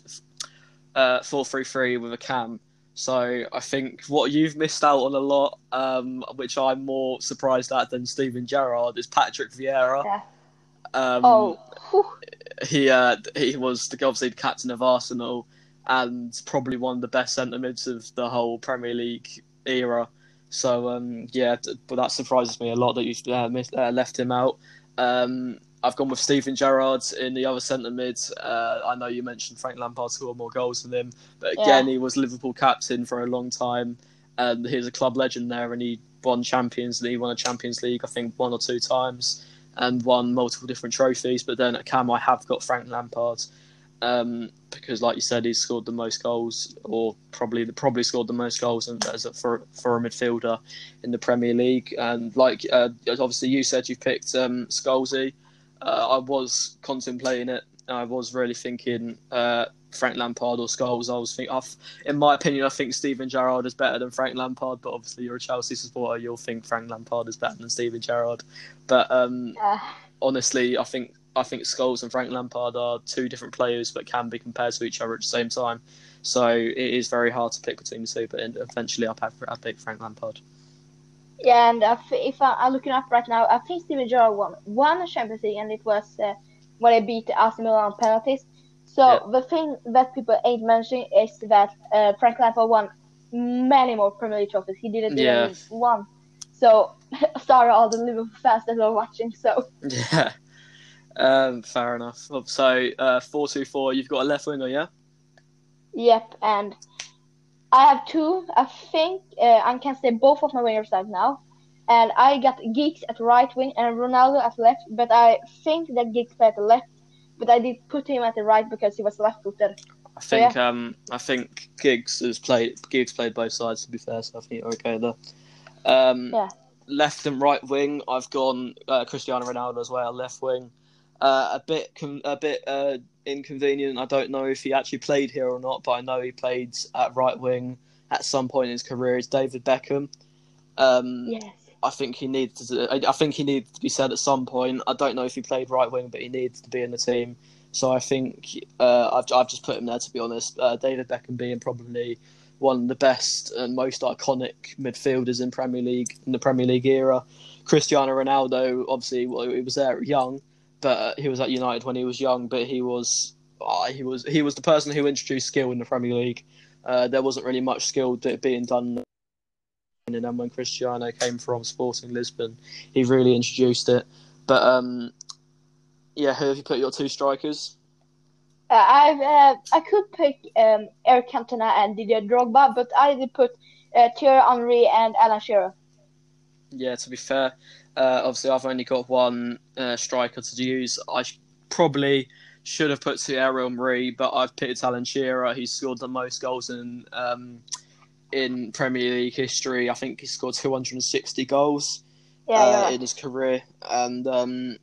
uh, four three three with a cam. So I think what you've missed out on a lot, um, which I'm more surprised at than Steven Gerrard, is Patrick Vieira. Yeah. Um, Oh, whew. he uh, he was the, obviously the captain of Arsenal and probably one of the best centre mids of the whole Premier League era. So um, yeah, but that surprises me a lot that you uh, missed, uh, left him out. Um, I've gone with Stephen Gerrard in the other centre mid. Uh, I know you mentioned Frank Lampard scored more goals than him, but again, Yeah. he was Liverpool captain for a long time, and he's a club legend there, and he won Champions League, won a Champions League, I think one or two times, and won multiple different trophies. But then at Cam, I have got Frank Lampard. Um, because, like you said, he's scored the most goals, or probably probably scored the most goals as a, for for a midfielder in the Premier League. And like uh, obviously you said, you picked um, Scholesy. Uh, I was contemplating it I was really thinking uh, Frank Lampard or Scholes. I was think, I've, in my opinion, I think Steven Gerrard is better than Frank Lampard. But obviously, you're a Chelsea supporter, you'll think Frank Lampard is better than Steven Gerrard. But um, Uh, honestly, I think I think Scholes and Frank Lampard are two different players, but can be compared to each other at the same time. So it is very hard to pick between the two. But eventually, I'll have I pick Frank Lampard. yeah, and I if I, I'm looking up right now, I think Steven Gerrard won one Champions League, and it was uh, when they beat Milan on penalties. So Yeah. the thing that people ain't mentioning is that uh, Frank Lampard won many more Premier League trophies. He didn't Yeah. even one. So [laughs] sorry all the Liverpool fans that are watching. So [laughs] Yeah. Um, fair enough. So uh, four two four. You've got a left winger, yeah. Yep, and I have two. I think uh, I can say both of my wingers right now. And I got Giggs at right wing and Ronaldo at left, but I think that Giggs played at left, but I did put him at the right because he was left footed. I think um, I think Giggs has played Giggs played both sides to be fair, so I think you're okay there. Um, Yeah. Left and right wing, I've gone uh, Cristiano Ronaldo as well. Left wing, uh, a bit com- a bit uh, inconvenient. I don't know if he actually played here or not, but I know he played at right wing at some point in his career. Is David Beckham. Um, Yes. I think he needs to. I I think he needs to be said at some point. I don't know if he played right wing, but he needs to be in the team. So I think uh, I've I've just put him there to be honest. Uh, David Beckham being probably one of the best and most iconic midfielders in Premier League in the Premier League era. Cristiano Ronaldo, obviously, well, he was there young, but he was at United when he was young. But he was uh, he was he was the person who introduced skill in the Premier League. Uh, there wasn't really much skill being done and then when Cristiano came from Sporting Lisbon, he really introduced it. But um, yeah, who have you put your two strikers? Uh, I've uh, I could pick um, Eric Cantona and Didier Drogba, but I did put uh, Thierry Henry and Alan Shearer. Yeah, to be fair, uh, obviously I've only got one uh, striker to use. I sh- probably should have put Thierry Henry, but I've picked Alan Shearer. He's scored the most goals in um, in Premier League history. I think he scored 260 goals. Yeah, uh, you're in his career. And um,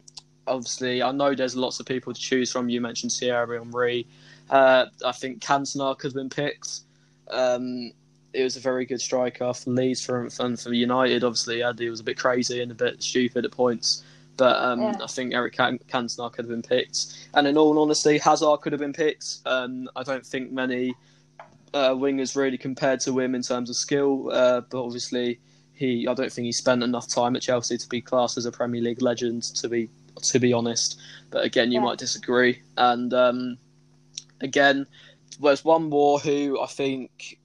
obviously, I know there's lots of people to choose from. You mentioned Thierry Henry. Uh, I think Cantona could have been picked. Um, he was a very good striker for Leeds for, and for United. Obviously, he was a bit crazy and a bit stupid at points. But um, Yeah. I think Eric Can- Cantona could have been picked. And in all honesty, Hazard could have been picked. Um, I don't think many uh, wingers really compared to him in terms of skill. Uh, but obviously, he I don't think he spent enough time at Chelsea to be classed as a Premier League legend. To be to be honest, but again, you Yeah. might disagree. And um, again, there's one more who I think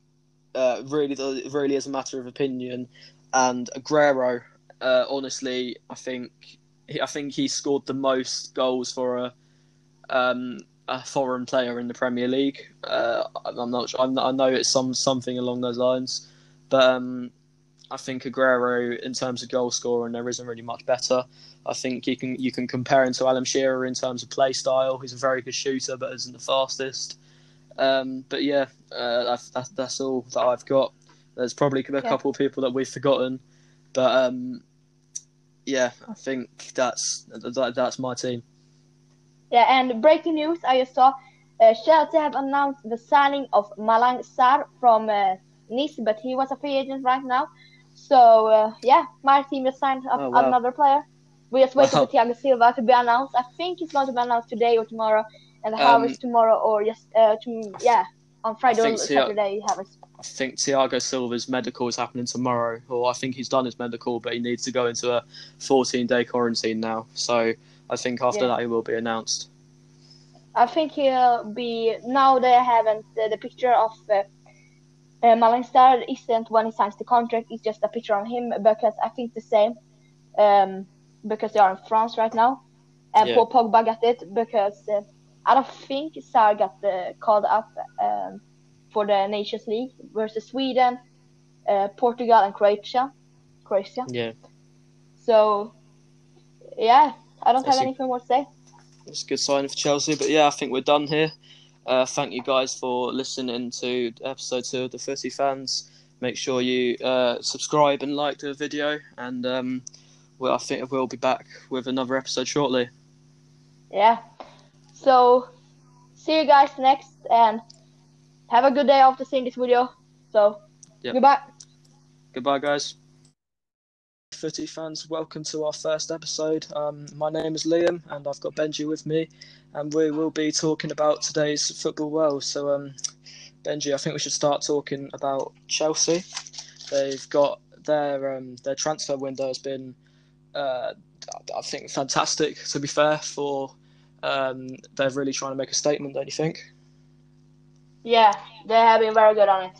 uh, really really is a matter of opinion, and Aguero. Uh, honestly, I think he, I think he scored the most goals for a um, a foreign player in the Premier League. Uh, I'm not sure. I'm, I know it's some something along those lines, but um, I think Aguero, in terms of goal scoring, there isn't really much better. I think you can you can compare him to Alan Shearer in terms of play style. He's a very good shooter, but isn't the fastest. Um, but yeah, uh, that's, that's that's all that I've got. There's probably a couple of people that we've forgotten, but um, yeah, I think that's that, that's my team. Yeah, and breaking news, I just saw uh, Chelsea have announced the signing of Malang Sarr from uh, Nice, but he was a free agent right now. So uh, yeah, my team just signed up Oh, wow. another player. We just waiting Wow. for Thiago Silva to be announced. I think it's going to be announced today or tomorrow, and Um, Havertz tomorrow or just uh, to, yeah on Friday or Saturday. Havertz. I think Thiago Silva's medical is happening tomorrow, or I think he's done his medical, but he needs to go into a 14 day quarantine now. So I think after Yeah. that he will be announced. I think he'll be now. They haven't uh, the picture of uh, uh, Malang Sarr isn't when he signs the contract. It's just a picture of him because I think the same. Um, because they are in France right now, and Yeah. Paul Pogba got it because uh, I don't think Sarr got uh, called up um, for the Nations League versus Sweden, uh, Portugal, and Croatia. Croatia. Yeah, So, yeah, I don't That's have a- anything more to say. it's a good sign for Chelsea. But yeah, I think we're done here. Uh, thank you guys for listening to episode two of the Footy Fans. Make sure you uh, subscribe and like the video, and um, well, I think we'll be back with another episode shortly. Yeah. So, see you guys next and have a good day after seeing this video. So, Yep. goodbye. Goodbye, guys. Footy fans, welcome to our first episode. Um, my name is Liam, and I've got Benji with me, and we will be talking about today's football world. So, um, Benji, I think we should start talking about Chelsea. They've got their um, their transfer window has been, uh, I think, fantastic. To be fair, for um, they're really trying to make a statement, don't you think? Yeah, they have been very good on it.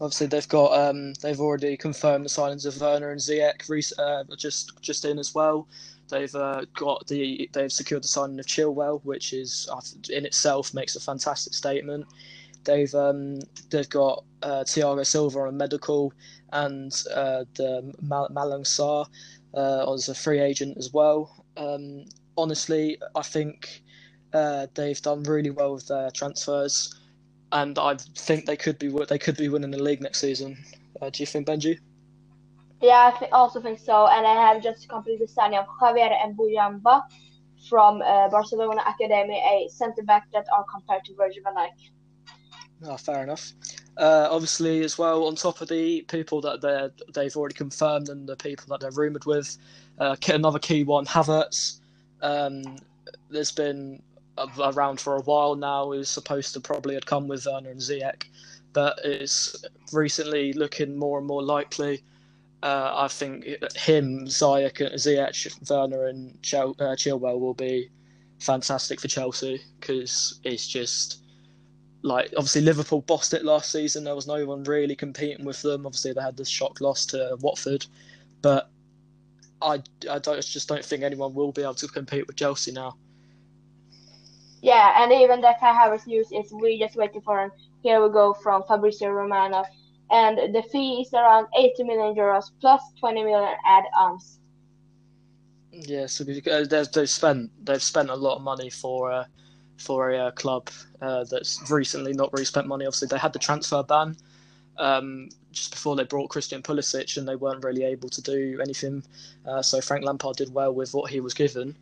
Obviously, they've got um, they've already confirmed the signings of Werner and Ziyech uh, just just in as well. They've uh, got the they've secured the signing of Chilwell, which is uh, in itself makes a fantastic statement. They've um, they've got uh, Thiago Silva on medical and uh, the Mal- Malang Sarr uh, as a free agent as well. Um, honestly, I think uh, they've done really well with their transfers and I think they could be they could be winning the league next season. Uh, do you think, Benji? Yeah, I th- also think so. And I have just completed the signing of Xavier Mbuyamba from uh, Barcelona Academy, a centre back that are compared to Virgil van Dijk. Oh, fair enough. Uh, obviously, as well, on top of the people that they they've already confirmed and the people that they're rumored with, uh, another key one, Havertz. Um, there's been around for a while now. Is supposed to probably had come with Werner and Ziyech, but it's recently looking more and more likely. Uh, I think him, Ziyech, Ziyech, Werner, and Chil- uh, Chilwell will be fantastic for Chelsea because it's just like obviously Liverpool bossed it last season. There was no one really competing with them. Obviously, they had this shock loss to Watford, but I, I don't just don't think anyone will be able to compete with Chelsea now. Yeah, and even the Kai Havertz news is we just waiting for him. Here we go from Fabrizio Romano, and the fee is around 80 million euros plus 20 million add-ons. Yeah, so they've, they've spent they've spent a lot of money for uh, for a uh, club uh, that's recently not really spent money. Obviously, they had the transfer ban um, just before they brought Christian Pulisic, and they weren't really able to do anything. Uh, so Frank Lampard did well with what he was given,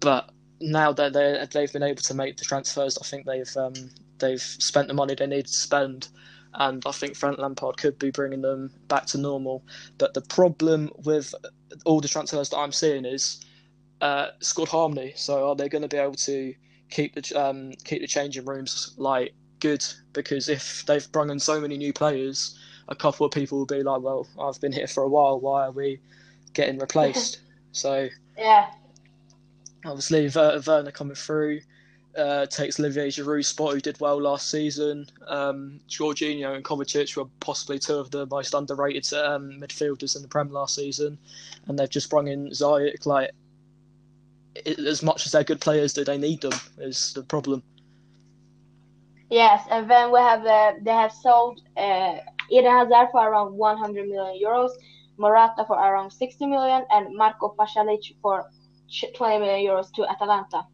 but now that they they've been able to make the transfers, I think they've um, they've spent the money they need to spend, and I think Frank Lampard could be bringing them back to normal. But the problem with all the transfers that I'm seeing is uh, squad harmony. So are they going to be able to keep the um, keep the changing rooms like good? Because if they've brought in so many new players, a couple of people will be like, "Well, I've been here for a while. Why are we getting replaced?" [laughs] so yeah, obviously Werner coming through uh, takes Olivier Giroud's spot, who did well last season. Um, Jorginho and Kovacic were possibly two of the most underrated um, midfielders in the Prem last season, and they've just brought in Ziyech. Like, it, as much as they're good players, do they need them? Is the problem. Yes, and then we have uh, they have sold uh, Eden Hazard for around 100 million euros, Morata for around 60 million, and Marco Pasalic for 20 million euros to Atalanta.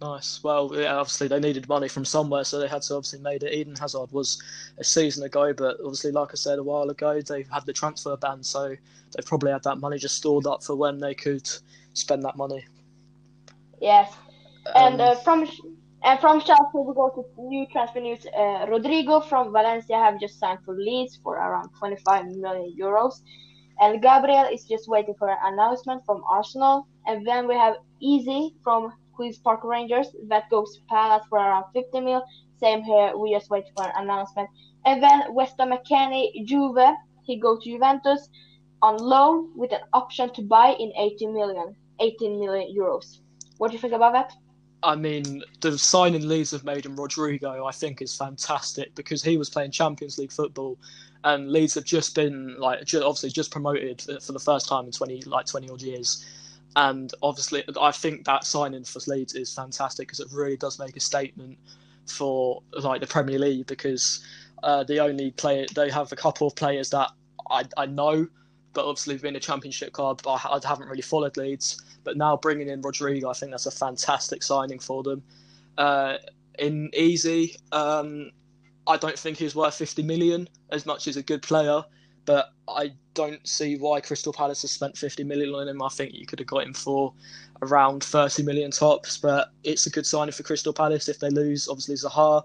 Nice. Well, yeah, obviously they needed money from somewhere, so they had to obviously made it. Eden Hazard was a season ago, but obviously, like I said a while ago, they had the transfer ban, so they probably had that money just stored up for when they could spend that money. Yes, and uh, from and from Chelsea we go to new transfer news. Uh, Rodrigo from Valencia have just signed for Leeds for around 25 million euros, and Gabriel is just waiting for an announcement from Arsenal. And then we have Eze from Queens Park Rangers that goes to Palace for around 50 mil. Same here, we just wait for an announcement. And then Weston McKennie, Juve, he goes to Juventus on loan with an option to buy in 18 million, 18 million euros. What do you think about that? I mean, the signing Leeds have made in Rodrigo, I think, is fantastic because he was playing Champions League football, and Leeds have just been like obviously just promoted for the first time in twenty like twenty odd years, and obviously I think that signing for Leeds is fantastic because it really does make a statement for like the Premier League because uh, the only player they have a couple of players that I I know but obviously being a championship club, I, I haven't really followed Leeds. But now bringing in Rodrigo, I think that's a fantastic signing for them. Uh, in Eze, um, I don't think he's worth 50 million as much as a good player, but I don't see why Crystal Palace has spent 50 million on him. I think you could have got him for around 30 million tops, but it's a good signing for Crystal Palace if they lose. Obviously, Zaha,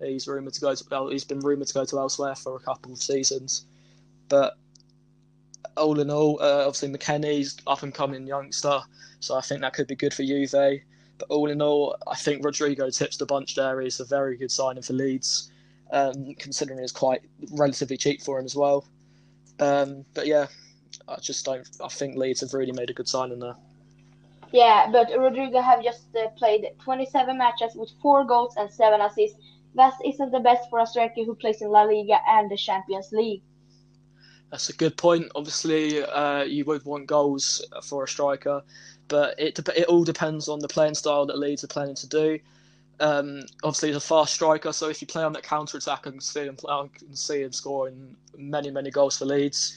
he's rumored to go to. He's been rumored to go to elsewhere for a couple of seasons, but all in all, uh, obviously McKennie's up and coming youngster, so I think that could be good for Juve. But all in all, I think Rodrigo tips the bunch there. He's a very good signing for Leeds, um, considering it's quite relatively cheap for him as well. Um, but yeah, I just don't. I think Leeds have really made a good signing there. Yeah, but Rodrigo have just uh, played 27 matches with four goals and seven assists. That isn't the best for a striker who plays in La Liga and the Champions League. That's a good point. Obviously, uh, you would want goals for a striker, but it it all depends on the playing style that Leeds are planning to do. Um, obviously, he's a fast striker, so if you play on that counter attack, I can see him. I can see him scoring many, many goals for Leeds.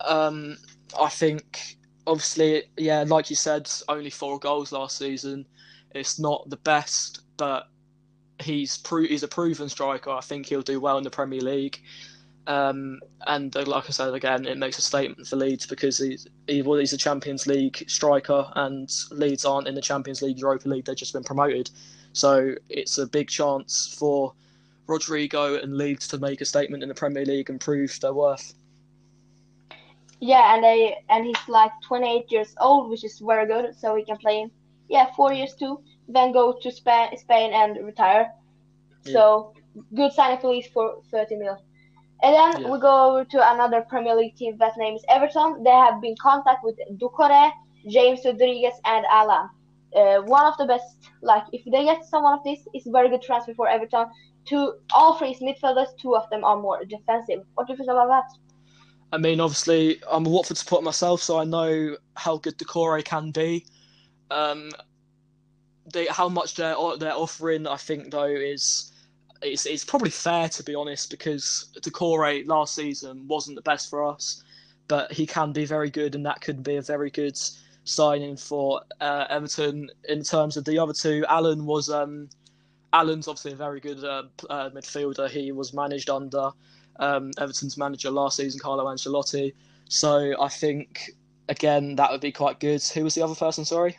Um, I think, obviously, yeah, like you said, only four goals last season. It's not the best, but he's pro- he's a proven striker. I think he'll do well in the Premier League. Um, and uh, like I said again, it makes a statement for Leeds because he's he, well, he's a Champions League striker, and Leeds aren't in the Champions League, Europa League. They've just been promoted, so it's a big chance for Rodrigo and Leeds to make a statement in the Premier League and prove their worth. Yeah, and they and he's like 28 years old, which is very good. So he can play in yeah four years too, then go to Spain, Spain and retire. Yeah. So good signing for Leeds for 30 mil. And then we go over to another Premier League team that name is Everton. They have been in contact with Doucouré, James Rodriguez, and Allan. Uh, one of the best, like if they get someone of this, it's a very good transfer for Everton. Two, all three is midfielders, two of them are more defensive. What do you think about that? I mean, obviously, I'm a Watford supporter myself, so I know how good Doucouré can be. Um, they, how much they're they're offering, I think, though, is it's, it's probably fair to be honest because Doucouré last season wasn't the best for us, but he can be very good, and that could be a very good signing for uh, Everton. In terms of the other two, Allan was um, Allan's obviously a very good uh, uh, midfielder. He was managed under um, Everton's manager last season, Carlo Ancelotti. So I think again that would be quite good. Who was the other person? Sorry.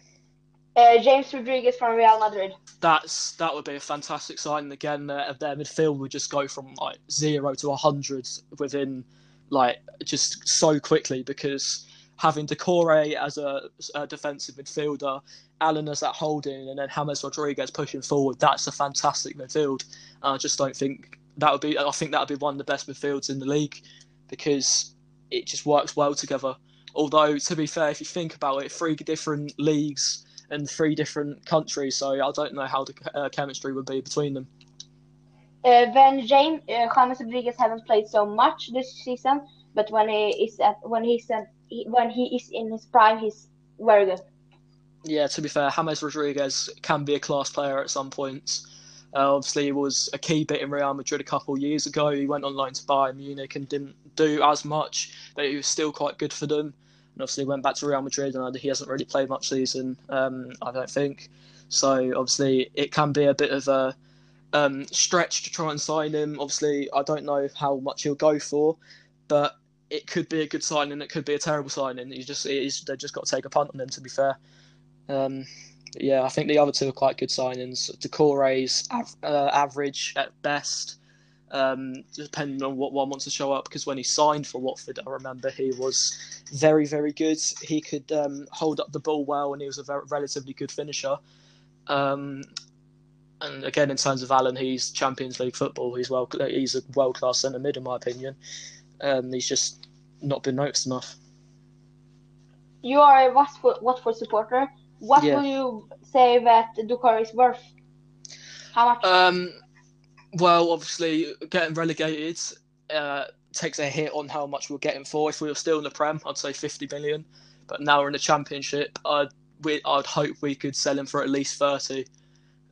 Uh, James Rodriguez from Real Madrid. That's that would be a fantastic signing Again, uh, their midfield would just go from like zero to hundred within like just so quickly because having Doucouré as a, a, defensive midfielder, Allan as that holding, and then James Rodriguez pushing forward. That's a fantastic midfield. And I just don't think that would be. I think that would be one of the best midfields in the league because it just works well together. Although to be fair, if you think about it, three different leagues in three different countries, so I don't know how the uh, chemistry would be between them. Uh, then James uh, James Rodriguez haven't played so much this season, but when he is at when he's at, when he is in his prime, he's very good. Yeah, to be fair, James Rodriguez can be a class player at some points. Uh, obviously, he was a key bit in Real Madrid a couple of years ago. He went on loan to Bayern Munich and didn't do as much, but he was still quite good for them and obviously went back to Real Madrid, and he hasn't really played much season. Um, I don't think. So obviously, it can be a bit of a um, stretch to try and sign him. Obviously, I don't know how much he'll go for, but it could be a good signing. It could be a terrible signing. You just they've just got to take a punt on him. To be fair, um, yeah, I think the other two are quite good signings. Doucouré's av- uh, average at best um, depending on what one wants to show up. Because when he signed for Watford, I remember he was very, very good. He could um, hold up the ball well, and he was a very, relatively good finisher. Um, and again, in terms of Allan, he's Champions League football. He's well, he's a world class centre mid, in my opinion. Um, he's just not been noticed enough. You are a Watford, Watford supporter. What yeah. will you say that Doucouré is worth? How much? Well, obviously, getting relegated uh, takes a hit on how much we're getting for. If we were still in the Prem, I'd say 50 million. But now we're in the Championship, I'd, we, I'd hope we could sell him for at least 30.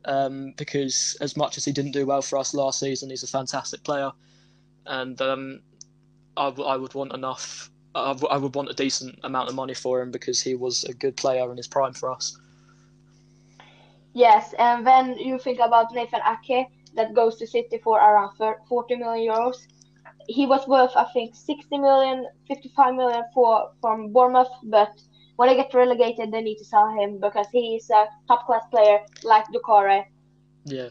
Um, because as much as he didn't do well for us last season, he's a fantastic player. And um, I, w- I would want enough, I, w- I would want a decent amount of money for him because he was a good player in his prime for us. Yes, and then you think about Nathan Ake that goes to City for around 40 million euros. he was worth I think 60 million, 55 million for from Bournemouth, but when they get relegated, they need to sell him because he is a top class player like Doucouré. Yeah.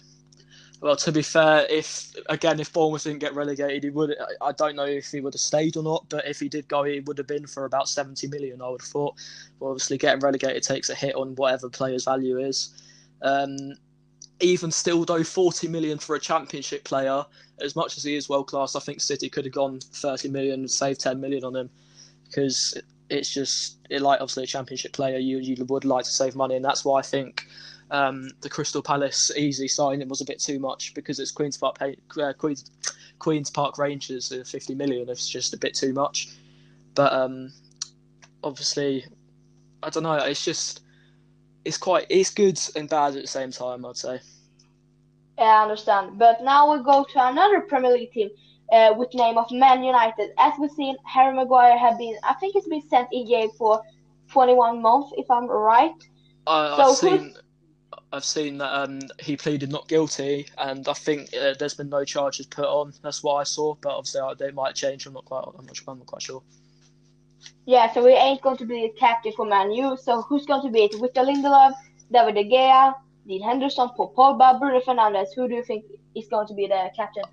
Well, to be fair, if again if Bournemouth didn't get relegated, he would. I don't know if he would have stayed or not, but if he did go, he would have been for about seventy million. I would have thought. But obviously, getting relegated takes a hit on whatever player's value is. Um, even still, though, forty million for a Championship player, as much as he is world class, I think City could have gone thirty million, and saved ten million on him, because it's just it, like obviously a Championship player, you you would like to save money, and that's why I think um, the Crystal Palace Eze signing was a bit too much because it's Queens Park uh, Queens Queens Park Rangers uh, 50 million. It's just a bit too much. But um, obviously, I don't know. It's just it's quite it's good and bad at the same time. I'd say. Yeah, I understand. But now we go to another Premier League team uh, with name of Man United. As we've seen, Harry Maguire have been I think he's been sent in jail for 21 months, if I'm right. I, so I've seen. I've seen that um, he pleaded not guilty, and I think uh, there's been no charges put on. That's what I saw, but obviously uh, they might change. I'm not quite. I'm not, I'm not quite sure. Yeah, so he ain't going to be the captain for Man U. So who's going to be it? Victor Lindelof, David De Gea, Dean Henderson, Paul Pogba, Bruno Fernandes. Who do you think is going to be the captain?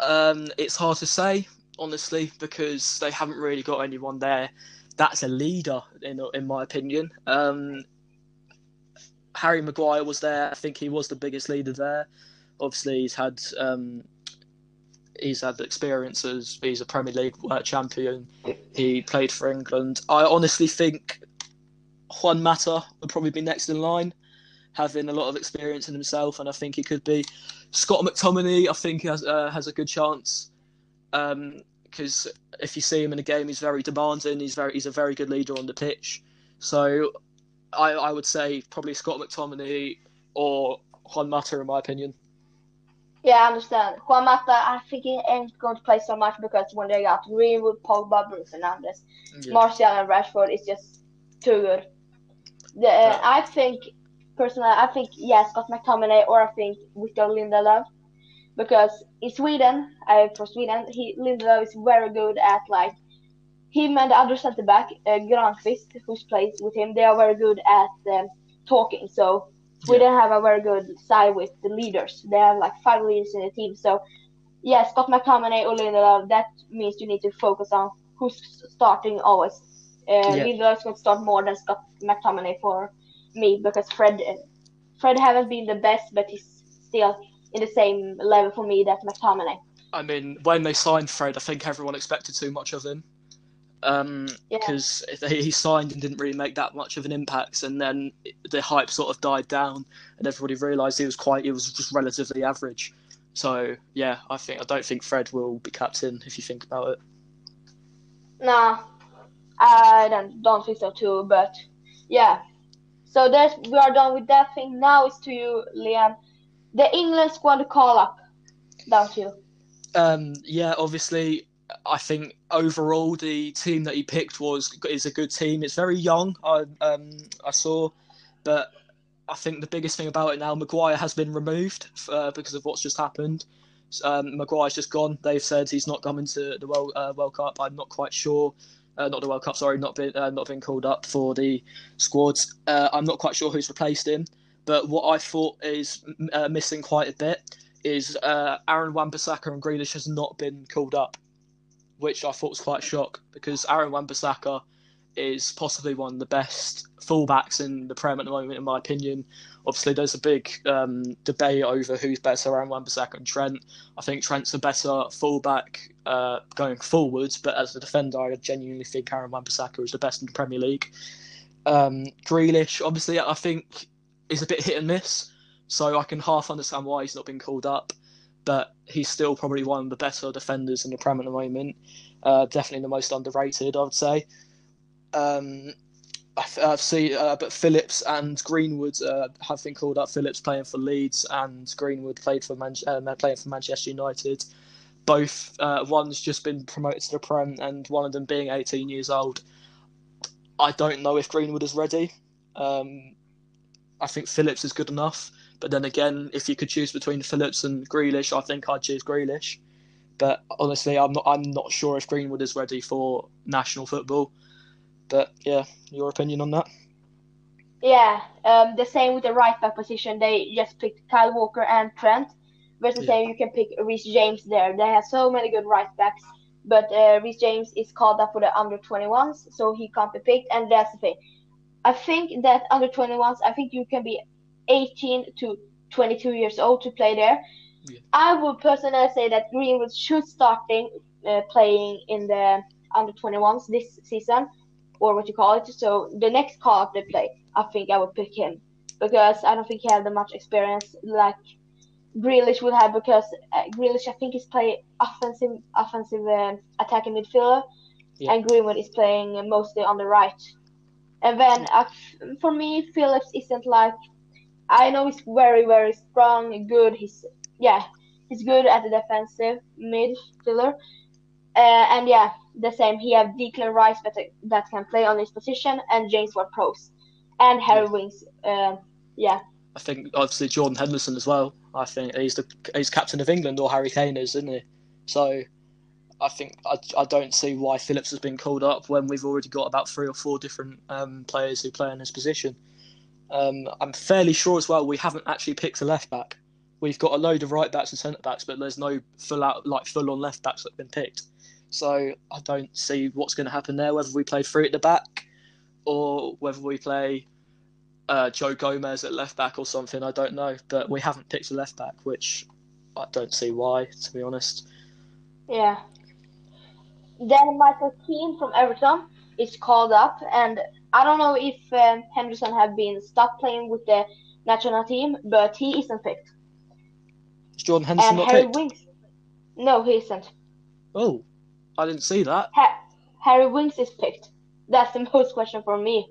Um, it's hard to say, honestly, because they haven't really got anyone there that's a leader, in in my opinion. Um, Harry Maguire was there. I think he was the biggest leader there. Obviously, he's had um, he's had experience as he's a Premier League uh, champion. He played for England. I honestly think Juan Mata would probably be next in line, having a lot of experience in himself, and I think he could be. Scott McTominay, I think has uh, has a good chance because um, if you see him in a game, he's very demanding. He's very he's a very good leader on the pitch. So I, I would say probably Scott McTominay or Juan Mata, in my opinion. Yeah, I understand. Juan Mata, I think he ain't going to play so much because when they got Greenwood, Pogba, Bruno Fernandes, yeah. Martial, and Rashford, it's just too good. The, uh, I think, personally, I think, yeah, Scott McTominay or I think Victor Lindelof. Because in Sweden, uh, for Sweden, he Lindelof is very good at like him and the other centre back, uh, Granqvist, who plays with him, they are very good at um, talking. So we yeah. don't have a very good side with the leaders. They have like five leaders in the team. So yeah, Scott McTominay or Lindelof, that means you need to focus on who's starting always. Uh, yeah. Lindelof's going to start more than Scott McTominay for me because Fred, Fred haven't been the best, but he's still in the same level for me that McTominay. I mean, when they signed Fred, I think everyone expected too much of him because um, yeah. he signed and didn't really make that much of an impact, and then the hype sort of died down, and everybody realised he was quite he was just relatively average. So yeah, I think I don't think Fred will be captain if you think about it. Nah, I don't don't think so too. But yeah, so that we are done with that thing. Now it's to you, Liam. The England squad call up, don't you? Um, yeah, obviously I think overall the team that he picked was is a good team. It's very young. I um, I saw, but I think the biggest thing about it now, Maguire has been removed uh, because of what's just happened. Um, Maguire's just gone. They've said he's not coming to the World uh, World Cup. I'm not quite sure. Uh, not the World Cup. Sorry, not been uh, not been called up for the squads. Uh, I'm not quite sure who's replaced him. But what I thought is uh, missing quite a bit is Aaron Wan-Bissaka and Grealish has not been called up which I thought was quite a shock because Aaron Wan-Bissaka is possibly one of the best fullbacks in the Prem at the moment, in my opinion. Obviously, there's a big um, debate over who's better, Aaron Wan-Bissaka and Trent. I think Trent's a better fullback uh, going forwards, but as a defender, I genuinely think Aaron Wan-Bissaka is the best in the Premier League. Um, Grealish, obviously, I think is a bit hit and miss, so I can half understand why he's not been called up but he's still probably one of the better defenders in the Prem at the moment. Uh, definitely the most underrated, I would say. Um, I, see, uh, but Phillips and Greenwood uh, have been called up. Phillips playing for Leeds and Greenwood played for Man- uh, playing for Manchester United. Both uh, one's just been promoted to the Prem, and one of them being 18 years old. I don't know if Greenwood is ready. Um, I think Phillips is good enough. But then again, if you could choose between Phillips and Grealish, I think I'd choose Grealish. But honestly, I'm not. I'm not sure if Greenwood is ready for national football. But yeah, your opinion on that? Yeah, um, the same with the right back position. They just picked Kyle Walker and Trent. Versus yeah. saying you can pick Reece James there. They have so many good right backs, but uh, Reece James is called up for the under 21s, so he can't be picked. And that's the thing. I think that under 21s, I think you can be 18 to 22 years old to play there. Yeah. I would personally say that Greenwood should starting uh, playing in the under 21s this season, or what you call it. So the next call up they play, I think I would pick him because I don't think he has that much experience like Grealish would have because uh, Grealish I think is playing offensive offensive uh, attacking midfielder, yeah. and Greenwood is playing mostly on the right. And then uh, for me, Phillips isn't like I know he's very very strong, good. He's yeah, he's good at the defensive midfielder. Uh, and yeah, the same. He have Declan Rice that that can play on his position, and James Ward-Prowse, and Harry yeah. Winks. Uh, yeah. I think obviously Jordan Henderson as well. I think he's the he's captain of England or Harry Kane is, isn't he? So I think I, I don't see why Phillips has been called up when we've already got about three or four different um, players who play in his position. Um, I'm fairly sure as well we haven't actually picked a left back. We've got a load of right backs and centre backs, but there's no full out like full on left backs that have been picked. So I don't see what's going to happen there. Whether we play three at the back or whether we play uh, Joe Gomez at left back or something. I don't know, but we haven't picked a left back, which I don't see why, to be honest. Yeah. Then Michael Keane from Everton is called up, and I don't know if um, Henderson have been stopped playing with the national team, but he isn't picked. Is Jordan Henderson and not Harry picked? Winks. No, he isn't. Oh, I didn't see that. Ha- Harry Winks is picked. That's the [laughs] most question for me.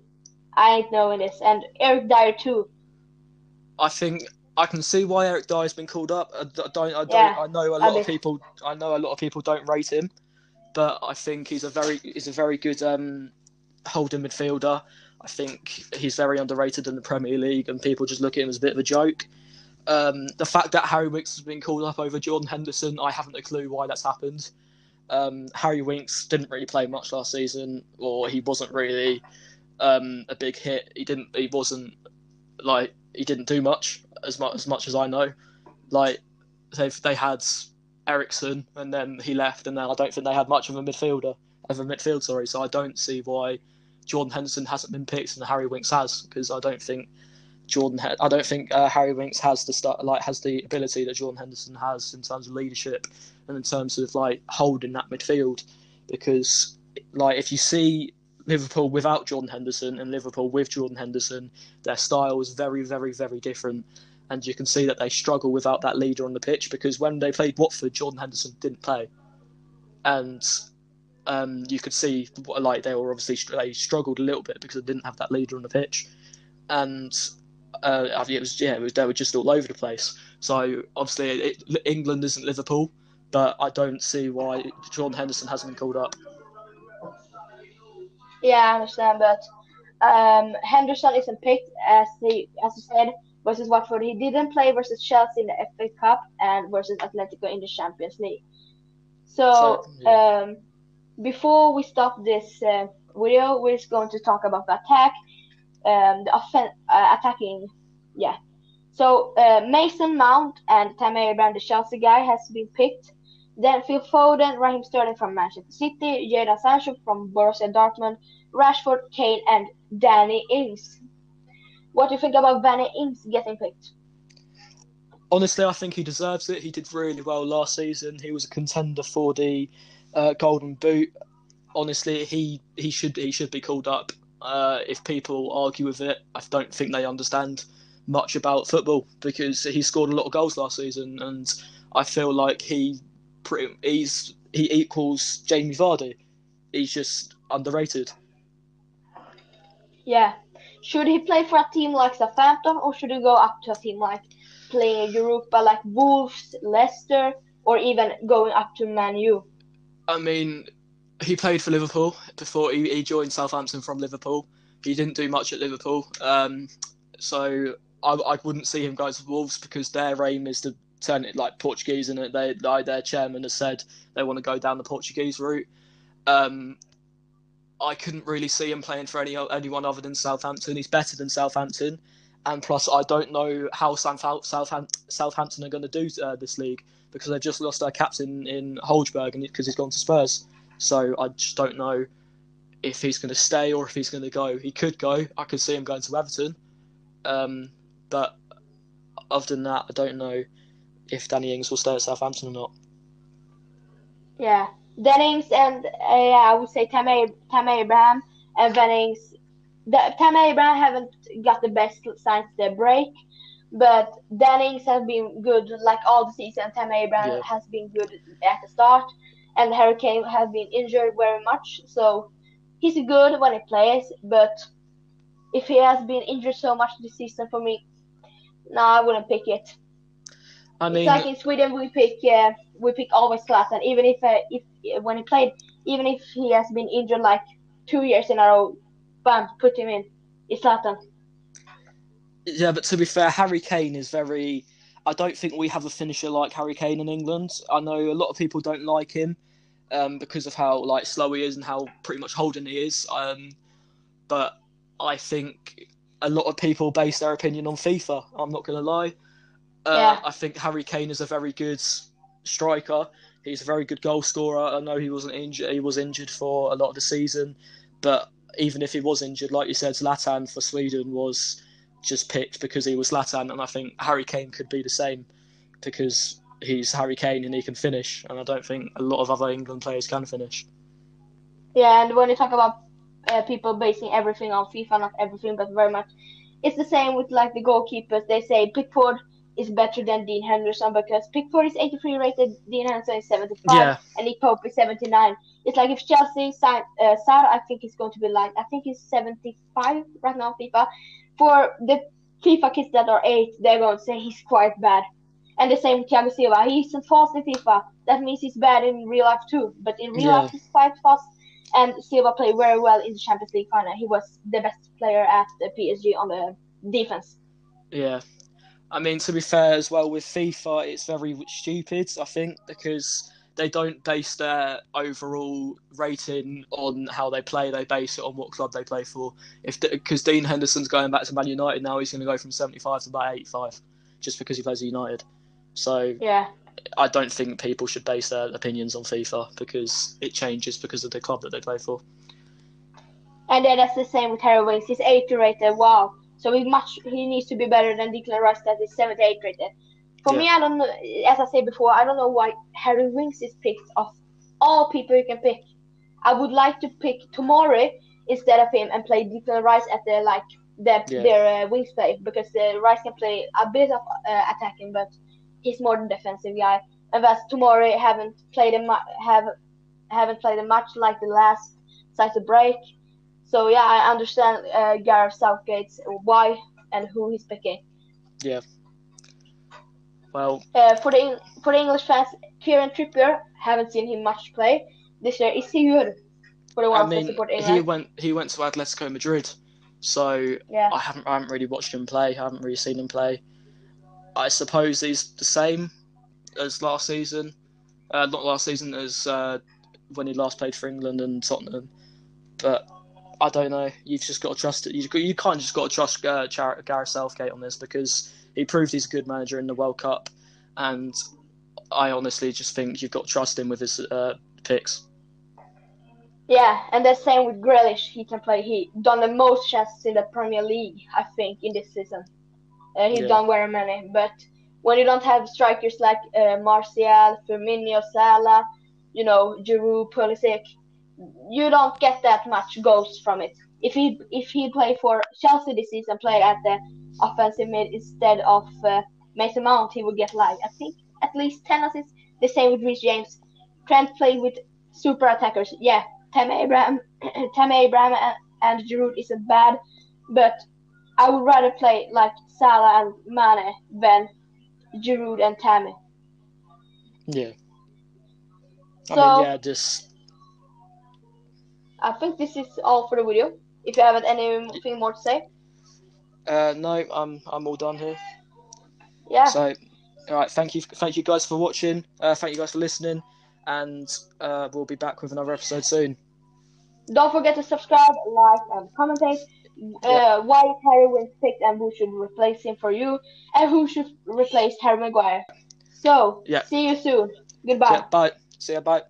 I ain't knowing this, and Eric Dier too. I think I can see why Eric Dier's been called up. I don't. I don't. Yeah, I know a lot of people. I know a lot of people don't rate him, but I think he's a very he's a very good um, holding midfielder. I think he's very underrated in the Premier League, and people just look at him as a bit of a joke. Um, the fact that Harry Winks has been called up over Jordan Henderson, I haven't a clue why that's happened. Um, Harry Winks didn't really play much last season, or he wasn't really um, a big hit. He didn't. He wasn't like he didn't do much as much as much as I know. Like they they had Eriksen and then he left, and then I don't think they had much of a midfielder of a midfield. Sorry, so I don't see why Jordan Henderson hasn't been picked and Harry Winks has because I don't think Jordan. I don't think uh, Harry Winks has the start like has the ability that Jordan Henderson has in terms of leadership and in terms of like holding that midfield because like if you see Liverpool without Jordan Henderson and Liverpool with Jordan Henderson, their style is very, very, very different. And you can see that they struggle without that leader on the pitch because when they played Watford, Jordan Henderson didn't play. And um, you could see like they were obviously they struggled a little bit because they didn't have that leader on the pitch. And uh, I think it was yeah, it was, they were just all over the place. So obviously, it, England isn't Liverpool, but I don't see why John Henderson hasn't been called up. Yeah, I understand, but um, Henderson isn't picked as he as you said versus Watford. He didn't play versus Chelsea in the FA Cup and versus Atletico in the Champions League. So, so yeah. um, before we stop this uh, video, we're just going to talk about the attack, um, the offen- uh, attacking, yeah. So uh, Mason Mount and Tammy Abraham, the Chelsea guy, has been picked. Then Phil Foden, Raheem Sterling from Manchester City, Jadon Sancho from Borussia Dortmund, Rashford, Kane, and Danny Ings. What do you think about Danny Ings getting picked? Honestly, I think he deserves it. He did really well last season. He was a contender for the uh, Golden Boot. Honestly, he he should he should be called up. Uh, if people argue with it, I don't think they understand much about football because he scored a lot of goals last season, and I feel like he pretty, he's he equals Jamie Vardy. He's just underrated. Yeah. Should he play for a team like Southampton or should he go up to a team like playing Europa like Wolves, Leicester, or even going up to Man U? I mean, he played for Liverpool before he, he joined Southampton from Liverpool. He didn't do much at Liverpool. Um, so I, I wouldn't see him going to Wolves because their aim is to turn it like Portuguese, and they like, their chairman has said they want to go down the Portuguese route. Um, I couldn't really see him playing for any anyone other than Southampton. He's better than Southampton, and plus I don't know how Southampton, are going to do uh, this league because they've just lost their captain in and because he's gone to Spurs. So I just don't know if he's going to stay or if he's going to go. He could go. I could see him going to Everton, um, but other than that, I don't know if Danny Ings will stay at Southampton or not. Yeah, Danny Dennings and uh, yeah, I would say Tammy Tammy Abraham and Dennings. The, Tammy Abraham haven't got the best since the break, but Dennings has been good like all the season. Tammy Abraham yeah. has been good at the start, and Harry Kane has been injured very much. So he's good when he plays, but if he has been injured so much this season for me, no, I wouldn't pick it. I mean, it's like in Sweden, we pick uh, we pick always Zlatan, even if uh, if when he played, even if he has been injured like two years in a row, bam, put him in. It's Zlatan. Yeah, but to be fair, Harry Kane is very. I don't think we have a finisher like Harry Kane in England. I know a lot of people don't like him um, because of how like slow he is and how pretty much holding he is. Um, but I think a lot of people base their opinion on FIFA. I'm not going to lie. Uh, yeah. I think Harry Kane is a very good striker. He's a very good goal scorer. I know he wasn't injured. He was injured for a lot of the season, but even if he was injured, like you said, Zlatan for Sweden was just picked because he was Zlatan, and I think Harry Kane could be the same because he's Harry Kane and he can finish, and I don't think a lot of other England players can finish. Yeah, and when you talk about uh, people basing everything on FIFA, not everything, but very much, it's the same with like the goalkeepers. They say Pickford is better than Dean Henderson because Pickford is 83 rated, Dean Henderson is 75, yeah. and Nick Pope is 79. It's like if Chelsea signed uh, I think he's going to be like, I think he's 75 right now, FIFA. For the FIFA kids that are 8, they're going to say he's quite bad. And the same with Thiago Silva. He's fast in FIFA. That means he's bad in real life too. But in real yeah. life, he's quite fast. And Silva played very well in the Champions League final. He was the best player at the PSG on the defense. Yeah, I mean, to be fair as well, with FIFA, it's very stupid, I think, because they don't base their overall rating on how they play. They base it on what club they play for. If because Dean Henderson's going back to Man United now, he's going to go from seventy five to about eighty five, just because he plays at United. So yeah, I don't think people should base their opinions on FIFA because it changes because of the club that they play for. And then that's the same with Harry Winks. He's eighty rated. Wow so he much he needs to be better than Declan Rice that is 78 rated. For yeah. me, I don't know. As I said before, I don't know why Harry Winks is picked of all people you can pick. I would like to pick Tomori instead of him and play Declan Rice at the like their yeah. their uh, wings play because uh, Rice can play a bit of uh, attacking, but he's more than defensive guy. And that's Tomori haven't played a mu- have haven't played a much like the last the break. So yeah, I understand uh, Gareth Southgate's why and who he's picking. Yeah. Well. Uh, for the for the English fans, Kieran Trippier haven't seen him much play this year. Is he good? For the ones I mean, support England? he went he went to Atletico Madrid, so yeah. I haven't I haven't really watched him play. I haven't really seen him play. I suppose he's the same as last season, uh, not last season as uh, when he last played for England and Tottenham, but I don't know. You've just got to trust it. You, you kind of just got to trust uh, Gareth Southgate on this because he proved he's a good manager in the World Cup, and I honestly just think you've got to trust him with his uh, picks. Yeah, and the same with Grealish. He can play. He done the most chances in the Premier League, I think, in this season. Uh, he's yeah. done very many. But when you don't have strikers like uh, Martial, Firmino, Salah, you know, Giroud, Pulisic, you don't get that much goals from it. If he if he played for Chelsea this season, played at the offensive mid instead of uh, Mason Mount, he would get like I think at least ten assists. The same with Reece James. Trent played with super attackers. Yeah, Tammy Abraham, [clears throat] Tammy Abraham and, and Giroud isn't bad, but I would rather play like Salah and Mane than Giroud and Tammy. Yeah. I so, mean, yeah, just I think this is all for the video. If you haven't anything more to say. Uh, no, I'm I'm all done here. Yeah. So, All right, thank you, thank you guys for watching. Uh, thank you guys for listening, and uh, we'll be back with another episode soon. Don't forget to subscribe, like, and commentate. Uh, why Harry Winks picked and who should replace him for you, and who should replace Harry Maguire. So, Yeah. see you soon. Goodbye. Bye. See ya. Bye.